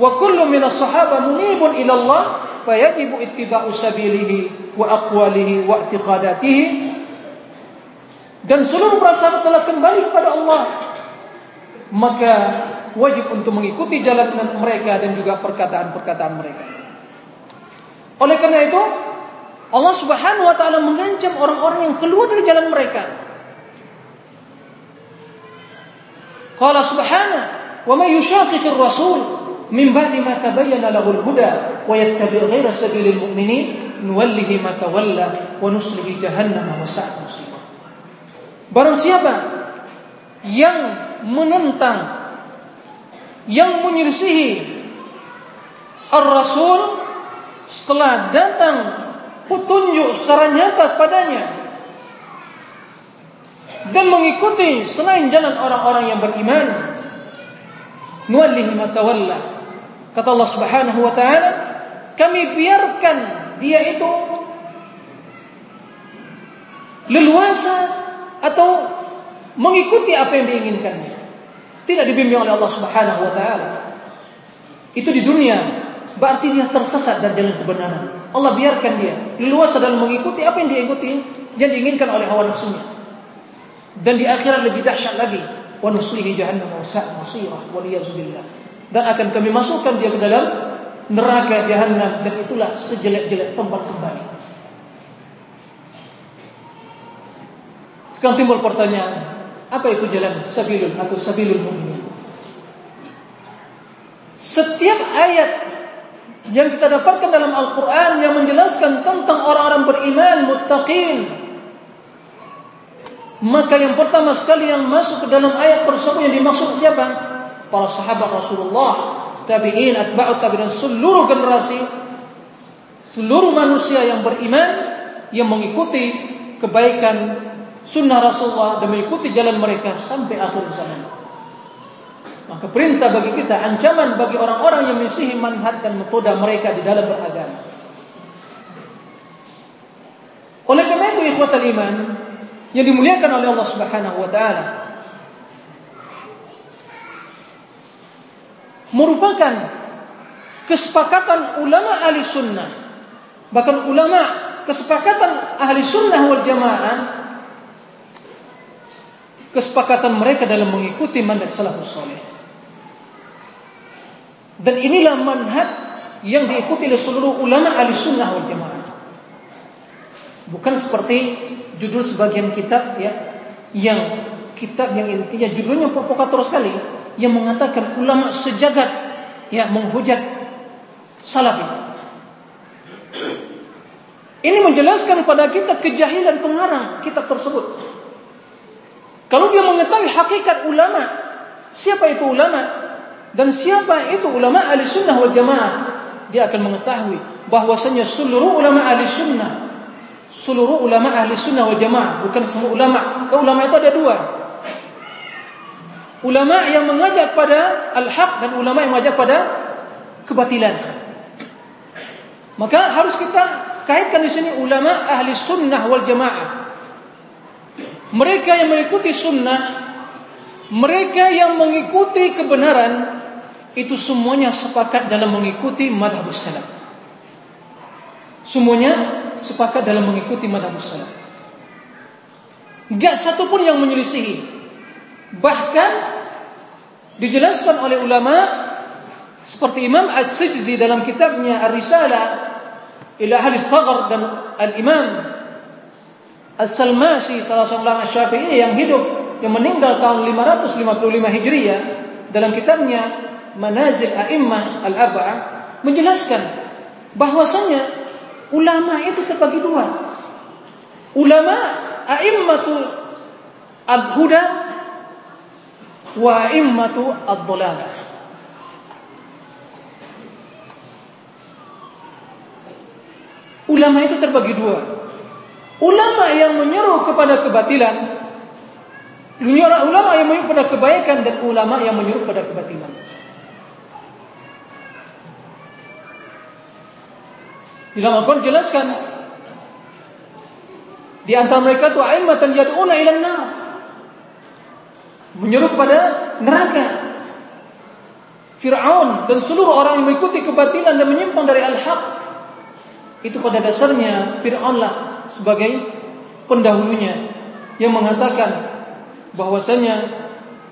wa kullu min as-sahaba munibun ila Allah fayajibu ittiba'u sabilihi wa aqwalihi wa i'tiqadatihi dan seluruh para telah kembali kepada Allah maka wajib untuk mengikuti jalan mereka dan juga perkataan-perkataan mereka. Oleh karena itu, Allah Subhanahu wa taala mengancam orang-orang yang keluar dari jalan mereka. Qala subhanahu wa may yushaqiqir rasul min ba'di ma tabayyana lahu al-huda wa yattabi' ghayra sabilil mu'minin nuwallihi ma tawalla wa nuslihi jahannam wa sa'at musibah. Barang siapa yang menentang yang menyelisihi Ar-Rasul setelah datang petunjuk secara nyata padanya dan mengikuti selain jalan orang-orang yang beriman. Kata Allah Subhanahu wa taala kami biarkan dia itu leluasa atau mengikuti apa yang diinginkannya. Tidak dibimbing oleh Allah Subhanahu wa taala. Itu di dunia berarti dia tersesat dari jalan kebenaran. Allah biarkan dia leluasa dalam mengikuti apa yang dia ikuti, yang diinginkan oleh hawa nafsunya. Dan di akhirat lebih dahsyat lagi, wa nuslihi jahannam wa waliyazubillah. Dan akan kami masukkan dia ke dalam neraka jahannam dan itulah sejelek-jelek tempat kembali. Sekarang timbul pertanyaan, apa itu jalan sabilul atau sabilul mu'minin? Setiap ayat yang kita dapatkan dalam Al-Quran yang menjelaskan tentang orang-orang beriman, muttaqin. Maka yang pertama sekali yang masuk ke dalam ayat tersebut yang dimaksud siapa? Para sahabat Rasulullah, tabi'in, atba'ut tabi'in, seluruh generasi, seluruh manusia yang beriman, yang mengikuti kebaikan sunnah Rasulullah dan mengikuti jalan mereka sampai akhir zaman. Maka perintah bagi kita, ancaman bagi orang-orang yang mengisihi manhaj dan metode mereka di dalam beragama. Oleh karena itu ikhwatal iman yang dimuliakan oleh Allah Subhanahu wa taala merupakan kesepakatan ulama ahli sunnah bahkan ulama kesepakatan ahli sunnah wal jamaah kesepakatan mereka dalam mengikuti manhaj salafus saleh dan inilah manhaj yang diikuti oleh seluruh ulama ahli sunnah wal jamaah. Bukan seperti judul sebagian kitab ya yang kitab yang intinya judulnya provokator sekali yang mengatakan ulama sejagat ya menghujat salafi. Ini menjelaskan pada kita kejahilan pengarang kitab tersebut. Kalau dia mengetahui hakikat ulama, siapa itu ulama? Dan siapa itu ulama ahli sunnah wal jamaah? Dia akan mengetahui bahwasanya seluruh ulama ahli sunnah seluruh ulama ahli sunnah wal jamaah bukan semua ulama. Kalau ulama itu ada dua. Ulama yang mengajak pada al-haq dan ulama yang mengajak pada kebatilan. Maka harus kita kaitkan di sini ulama ahli sunnah wal jamaah. Mereka yang mengikuti sunnah, mereka yang mengikuti kebenaran, itu semuanya sepakat dalam mengikuti madhab salaf. Semuanya sepakat dalam mengikuti madhab salaf. Gak satu pun yang menyelisihi. Bahkan dijelaskan oleh ulama seperti Imam Al-Sijzi dalam kitabnya Ar-Risalah ila ahli Thagr dan Al-Imam Al-Salmasi salah seorang ulama Syafi'i yang hidup yang meninggal tahun 555 Hijriah dalam kitabnya manazil a'immah al-arba'ah menjelaskan bahwasanya ulama itu terbagi dua. Ulama a'immatu al-huda wa a'immatu ad-dhalalah. Ulama itu terbagi dua. Ulama yang menyeru kepada kebatilan, ulama yang menyeru kepada kebaikan dan ulama yang menyeru kepada kebatilan. Di dalam Al-Quran jelaskan Di antara mereka itu a'immatan yad'una ila nar. Menyeru kepada neraka. Fir'aun dan seluruh orang yang mengikuti kebatilan dan menyimpang dari al-haq. Itu pada dasarnya Fir'aunlah sebagai pendahulunya yang mengatakan bahwasanya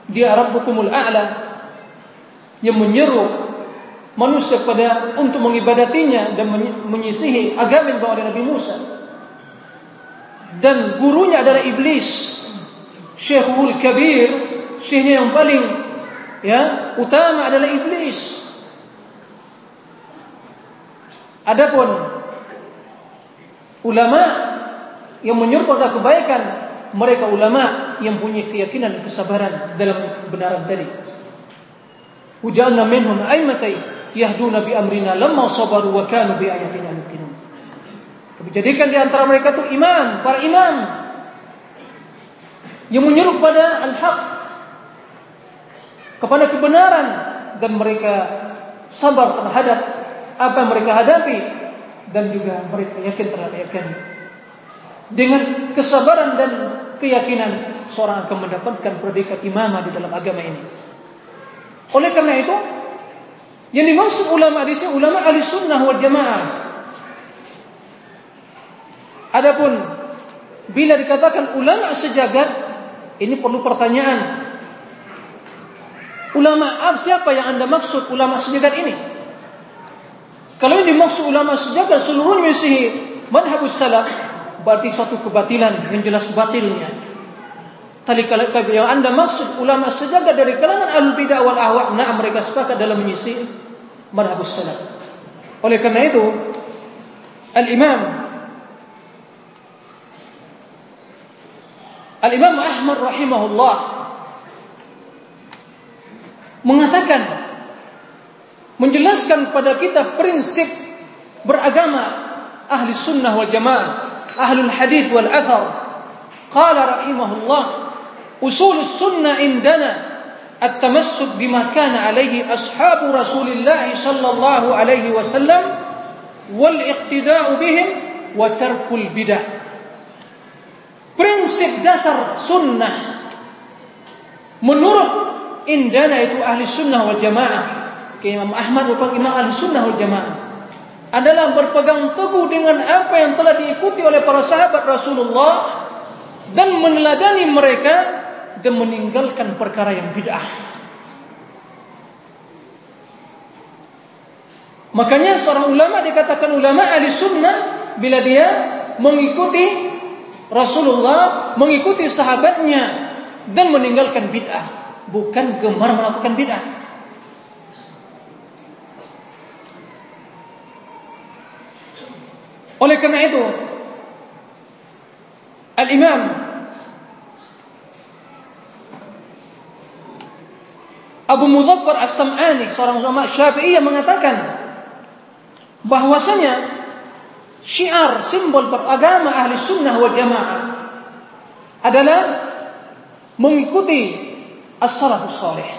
dia Rabbukumul A'la yang menyeru manusia pada untuk mengibadatinya dan menyisihi agama yang dibawa oleh Nabi Musa. Dan gurunya adalah iblis. Syekhul Kabir, syekhnya yang paling ya, utama adalah iblis. Adapun ulama yang menyuruh pada kebaikan, mereka ulama yang punya keyakinan dan kesabaran dalam kebenaran tadi yahduna bi amrina lamma sabaru wa kanu bi ayatina yuqinun. Kami di antara mereka itu iman, para imam yang menyuruh pada al-haq kepada kebenaran dan mereka sabar terhadap apa yang mereka hadapi dan juga mereka yakin terhadap yakin. Dengan kesabaran dan keyakinan seorang akan mendapatkan predikat imamah di dalam agama ini. Oleh karena itu, yang dimaksud ulama di sini ulama ahli sunnah wal jamaah. Adapun bila dikatakan ulama sejagat, ini perlu pertanyaan. Ulama siapa yang anda maksud ulama sejagat ini? Kalau ini dimaksud ulama sejagat seluruhnya misi madhabus salaf, berarti suatu kebatilan yang jelas batilnya. Tadi kalau yang anda maksud ulama sejagat dari kalangan al bidah wal ahwa, nah mereka sepakat dalam menyisi Oleh karena itu, al Imam al Imam Ahmad rahimahullah mengatakan menjelaskan pada kita prinsip beragama ahli sunnah wal jamaah, ahlul hadis wal athar. Qala rahimahullah أصول السنة عندنا التمسك بما كان عليه أصحاب رسول الله صلى alaihi wasallam wal والاقتداء بهم وترك البدع bidah. Prinsip dasar sunnah menurut indana itu ahli sunnah wal jamaah. Imam Ahmad merupakan imam ahli sunnah wal jamaah adalah berpegang teguh dengan apa yang telah diikuti oleh para sahabat Rasulullah dan meneladani mereka dan meninggalkan perkara yang bid'ah. Makanya seorang ulama dikatakan ulama ahli sunnah bila dia mengikuti Rasulullah, mengikuti sahabatnya dan meninggalkan bid'ah, bukan gemar melakukan bid'ah. Oleh karena itu, Al-Imam Abu Mudhaffar As-Sam'ani seorang ulama Syafi'i yang mengatakan bahwasanya syiar simbol beragama ahli sunnah wal jamaah adalah mengikuti as-salafus salih.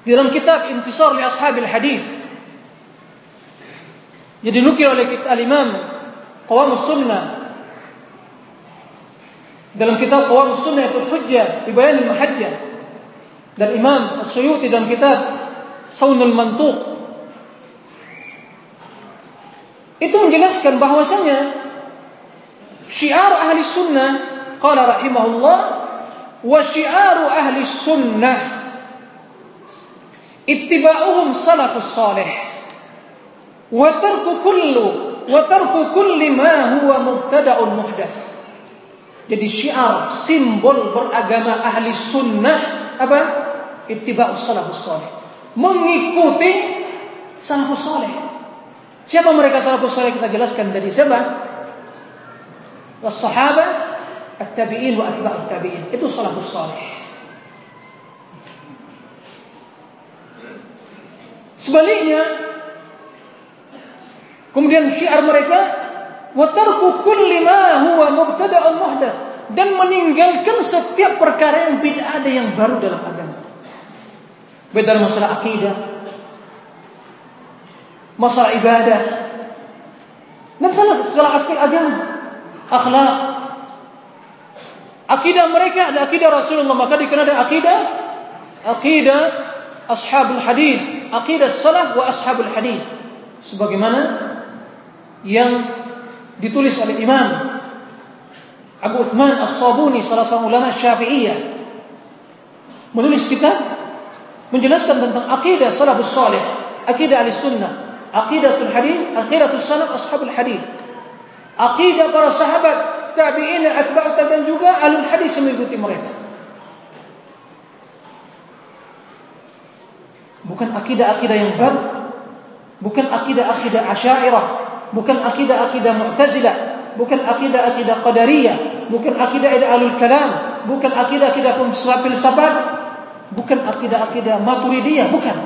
Di dalam kitab Intisar li Ashabil Hadis yang dinukil oleh al-Imam Qawamus Sunnah dalam kitab Qawamus Sunnah itu hujjah di al-mahajjah dan Imam Suyuti dalam kitab Saunul Mantuq. Itu menjelaskan bahwasanya syiar ahli sunnah qala rahimahullah wa syiaru ahli sunnah ittiba'uhum salafus salih wa tarku kullu wa tarku kulli ma huwa mubtada'un muhdas. Jadi syiar simbol beragama ahli sunnah apa ittiba'us salafus salih. Mengikuti salafus salih. Siapa mereka salafus salih kita jelaskan tadi siapa? Was-sahabah, at-tabi'in wa atba'ut tabi'in. Itu salafus salih. Sebaliknya kemudian syiar mereka wa tarku kulli ma huwa mubtada'un muhdath dan meninggalkan setiap perkara yang bid'ah ada yang baru dalam agama. بدل مصر عقيدة مصر عبادة. نعم، نفس سغلا عسبي أجام أخلاق. عقيدة مريكة لأقيدة رسول الله. ما قد يكون هذا عقيدة؟ عقيدة أصحاب الحديث. عقيدة الصلاة وأصحاب الحديث. Sebagaimana yang ditulis oleh Imam Abu Uthman As-Sabuni salah seorang ulama Syafi'iyah. Menulis kitab menjelaskan tentang akidah salafus salih, akidah ahli sunnah, aqidatul hadis, aqidatul salaf ashabul hadis. Aqidah para sahabat, tabi'in, atba'ut dan juga alul hadis mengikuti mereka. Bukan akidah-akidah yang baru. Bukan akidah-akidah asyairah. Bukan akidah-akidah mu'tazilah. Bukan akidah-akidah qadariyah. Bukan akidah-akidah alul kalam. Bukan akidah-akidah filsafat. Bukan akidah-akidah maturidiyah. Bukan.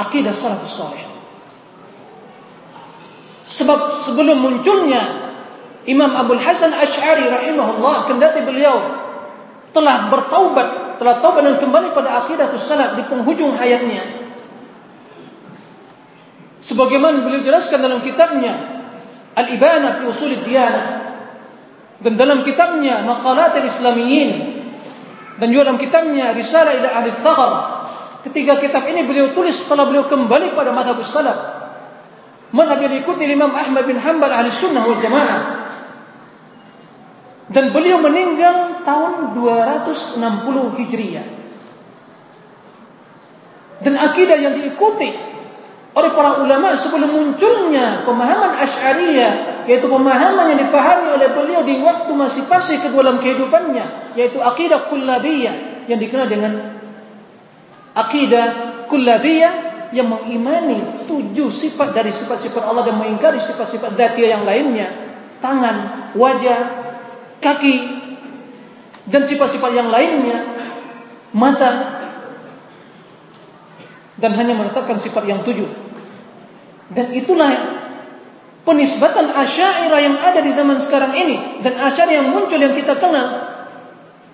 Akidah salafus salih. Sebab sebelum munculnya Imam Abdul Hasan Ash'ari rahimahullah kendati beliau telah bertaubat, telah taubat dan kembali pada akidah salaf di penghujung hayatnya. Sebagaimana beliau jelaskan dalam kitabnya Al-Ibana fi Usul Diyanah dan dalam kitabnya Maqalat al-Islamiyyin dan juga dalam kitabnya Risalah ila Ahli Thaghar. Ketiga kitab ini beliau tulis setelah beliau kembali pada madhab salaf. Madhab yang diikuti Imam Ahmad bin Hanbal ahli sunnah wal jamaah. Dan beliau meninggal tahun 260 Hijriah. Dan akidah yang diikuti oleh para ulama sebelum munculnya pemahaman Asy'ariyah yaitu pemahaman yang dipahami oleh beliau di waktu masih fase kedua dalam kehidupannya yaitu akidah kullabiyah yang dikenal dengan akidah kullabiyah yang mengimani tujuh sifat dari sifat-sifat Allah dan mengingkari sifat-sifat dzatiyah yang lainnya. Tangan, wajah, kaki dan sifat-sifat yang lainnya. Mata dan hanya menetapkan sifat yang tujuh. Dan itulah penisbatan asyairah yang ada di zaman sekarang ini dan asyairah yang muncul yang kita kenal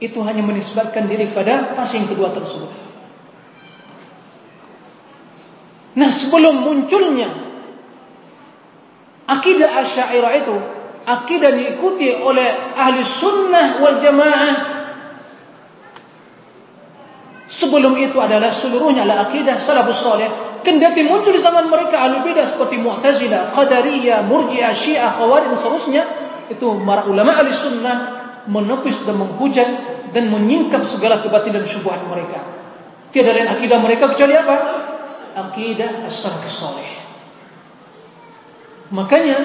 itu hanya menisbatkan diri pada pasing kedua tersebut. Nah sebelum munculnya akidah asyairah itu akidah diikuti oleh ahli sunnah wal jamaah sebelum itu adalah seluruhnya adalah akidah salafus saleh kendati muncul di zaman mereka ahli bidah seperti mu'tazilah qadariyah murji'ah syiah khawarij dan seterusnya itu para ulama ahli sunnah menepis dan menghujat dan menyingkap segala kebatilan syubhat mereka. Tiada lain akidah mereka kecuali apa? Akidah as-salafus makanya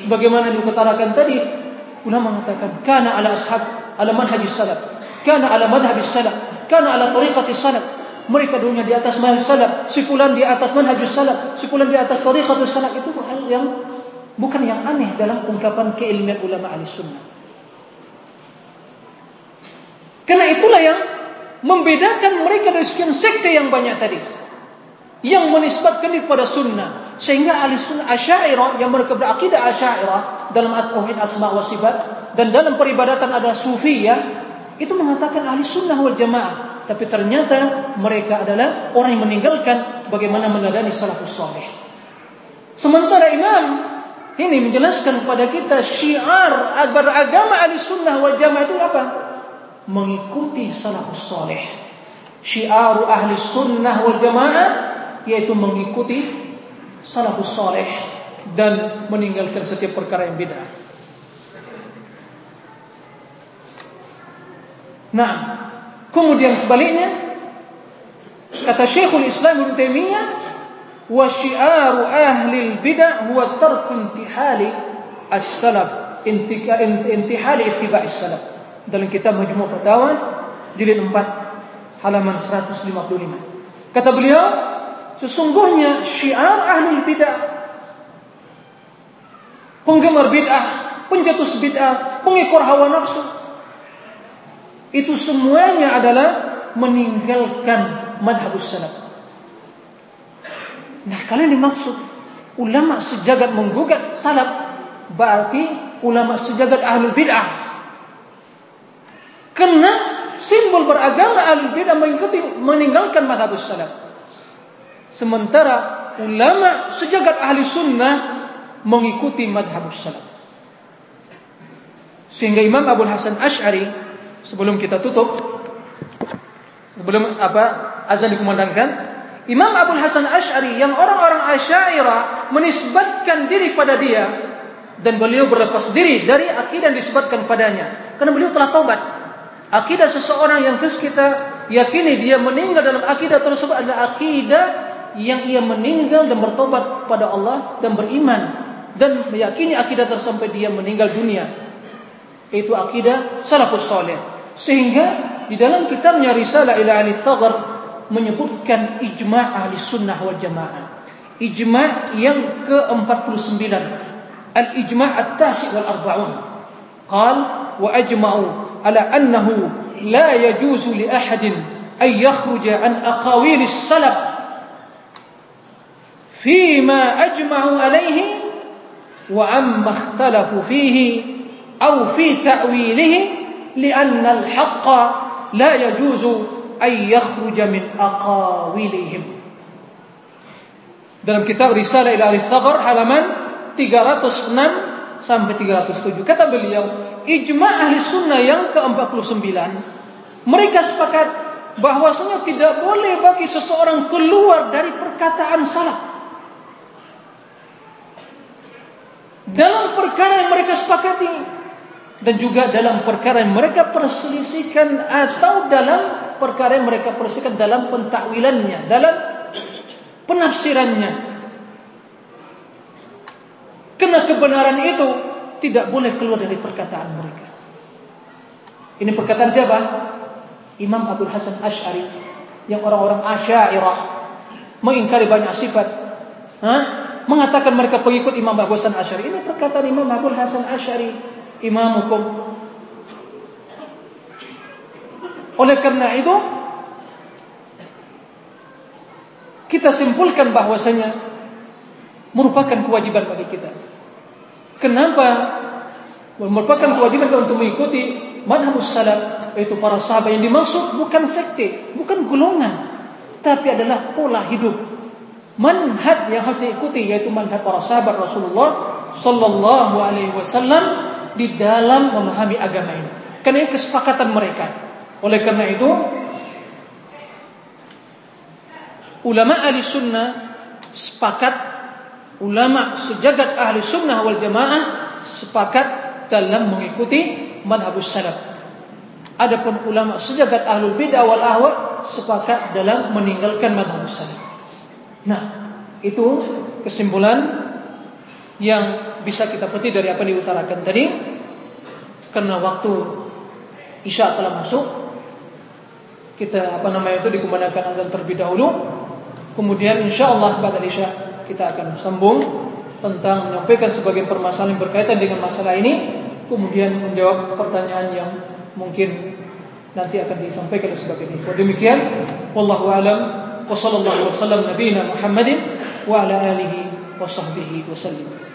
sebagaimana dikatakan tadi ulama mengatakan kana ala ashab ala manhaj salaf kana ala madhhab salaf kana ala tariqati salaf mereka dunia di atas manhaj salaf si fulan di atas manhaj salaf si fulan di atas tariqatul salaf itu hal yang bukan yang aneh dalam ungkapan keilmuan ulama ahli sunnah. Karena itulah yang membedakan mereka dari sekian sekte yang banyak tadi yang menisbatkan diri pada sunnah. Sehingga ahli sunnah asyairah yang mereka berakidah asyairah dalam tauhid asma wa sifat dan dalam peribadatan ada sufi ya itu mengatakan ahli sunnah wal jamaah. Tapi ternyata mereka adalah orang yang meninggalkan bagaimana menadani salafus saleh. Sementara imam ini menjelaskan kepada kita syiar beragama ahli sunnah wal jamaah itu apa? Mengikuti salafus saleh. Syiar ahli sunnah wal jamaah yaitu mengikuti salafus saleh dan meninggalkan setiap perkara yang beda. Nah, kemudian sebaliknya kata Syekhul Islam Ibnu Taimiyah wa syiaru ahli bidah huwa tarku intihali as-salaf. Intihali ittiba' as-salaf. Dalam kitab Majmu' Fatawa jilid 4 halaman 155 kata beliau Sesungguhnya syiar ahli bid'ah penggemar bid'ah, pencetus bid'ah, pengikor hawa nafsu itu semuanya adalah meninggalkan madhabus salaf. Nah, kalian dimaksud ulama sejagat menggugat salaf berarti ulama sejagat ahli bid'ah. Karena simbol beragama ahli bid'ah mengikuti meninggalkan madhabus salaf. Sementara ulama sejagat ahli sunnah mengikuti madhabus salaf. Sehingga Imam Abu Hasan Ash'ari sebelum kita tutup sebelum apa azan dikumandangkan Imam Abu Hasan Ash'ari yang orang-orang Asy'ariyah menisbatkan diri pada dia dan beliau berlepas diri dari akidah yang disebutkan padanya. Karena beliau telah taubat. Akidah seseorang yang terus kita yakini dia meninggal dalam akidah tersebut adalah akidah yang ia meninggal dan bertobat pada Allah dan beriman. Dan meyakini akidah tersebut dia meninggal dunia itu akidah salafus saleh. Sehingga di dalam kitabnya Risalah ila ahli Thagar menyebutkan ijma' ahli sunnah wal jamaah. Ijma' yang ke-49. Al-ijma' at-tasi' wal arba'un. Qal wa ajma'u ala annahu la yajuzu li ahadin an yakhruja an aqawil as-salaf فيما أجمعوا عليه وعما اختلفوا فيه أو في تأويله لأن الحق لا يجوز أن يخرج من أقاويلهم dalam kitab Risalah ila Al-Thaghar halaman 306 sampai 307 kata beliau ijma ahli sunnah yang ke-49 mereka sepakat bahwasanya tidak boleh bagi seseorang keluar dari perkataan salah dalam perkara yang mereka sepakati dan juga dalam perkara yang mereka perselisihkan atau dalam perkara yang mereka perselisihkan dalam pentakwilannya, dalam penafsirannya. Karena kebenaran itu tidak boleh keluar dari perkataan mereka. Ini perkataan siapa? Imam Abu Hasan Ash'ari yang orang-orang Asy'ariyah mengingkari banyak sifat. Hah? Mengatakan mereka pengikut Imam Abu Hasan Ash'ari. Ini perkataan Imam Abu Hasan Ash'ari imamukum. Oleh karena itu kita simpulkan bahwasanya merupakan kewajiban bagi kita. Kenapa? Merupakan kewajiban untuk mengikuti madhabus salaf yaitu para sahabat yang dimaksud bukan sekte, bukan golongan, tapi adalah pola hidup. Manhaj yang harus diikuti yaitu manhaj para sahabat Rasulullah sallallahu alaihi wasallam di dalam memahami agama ini. Karena ini kesepakatan mereka. Oleh karena itu, ulama ahli sunnah sepakat, ulama sejagat ahli sunnah wal jamaah sepakat dalam mengikuti madhabus salaf. Adapun ulama sejagat ahlul bid'ah wal ahwa sepakat dalam meninggalkan madhabus salaf. Nah, itu kesimpulan yang bisa kita petik dari apa yang diutarakan tadi karena waktu Isya telah masuk kita apa namanya itu dikumandangkan azan terlebih dahulu kemudian insya Allah pada Isya kita akan sambung tentang menyampaikan sebagian permasalahan yang berkaitan dengan masalah ini kemudian menjawab pertanyaan yang mungkin nanti akan disampaikan sebagai ini. Demikian wallahu alam wa sallallahu wasallam nabiyina Muhammadin wa ala alihi wa sahbihi wasallam.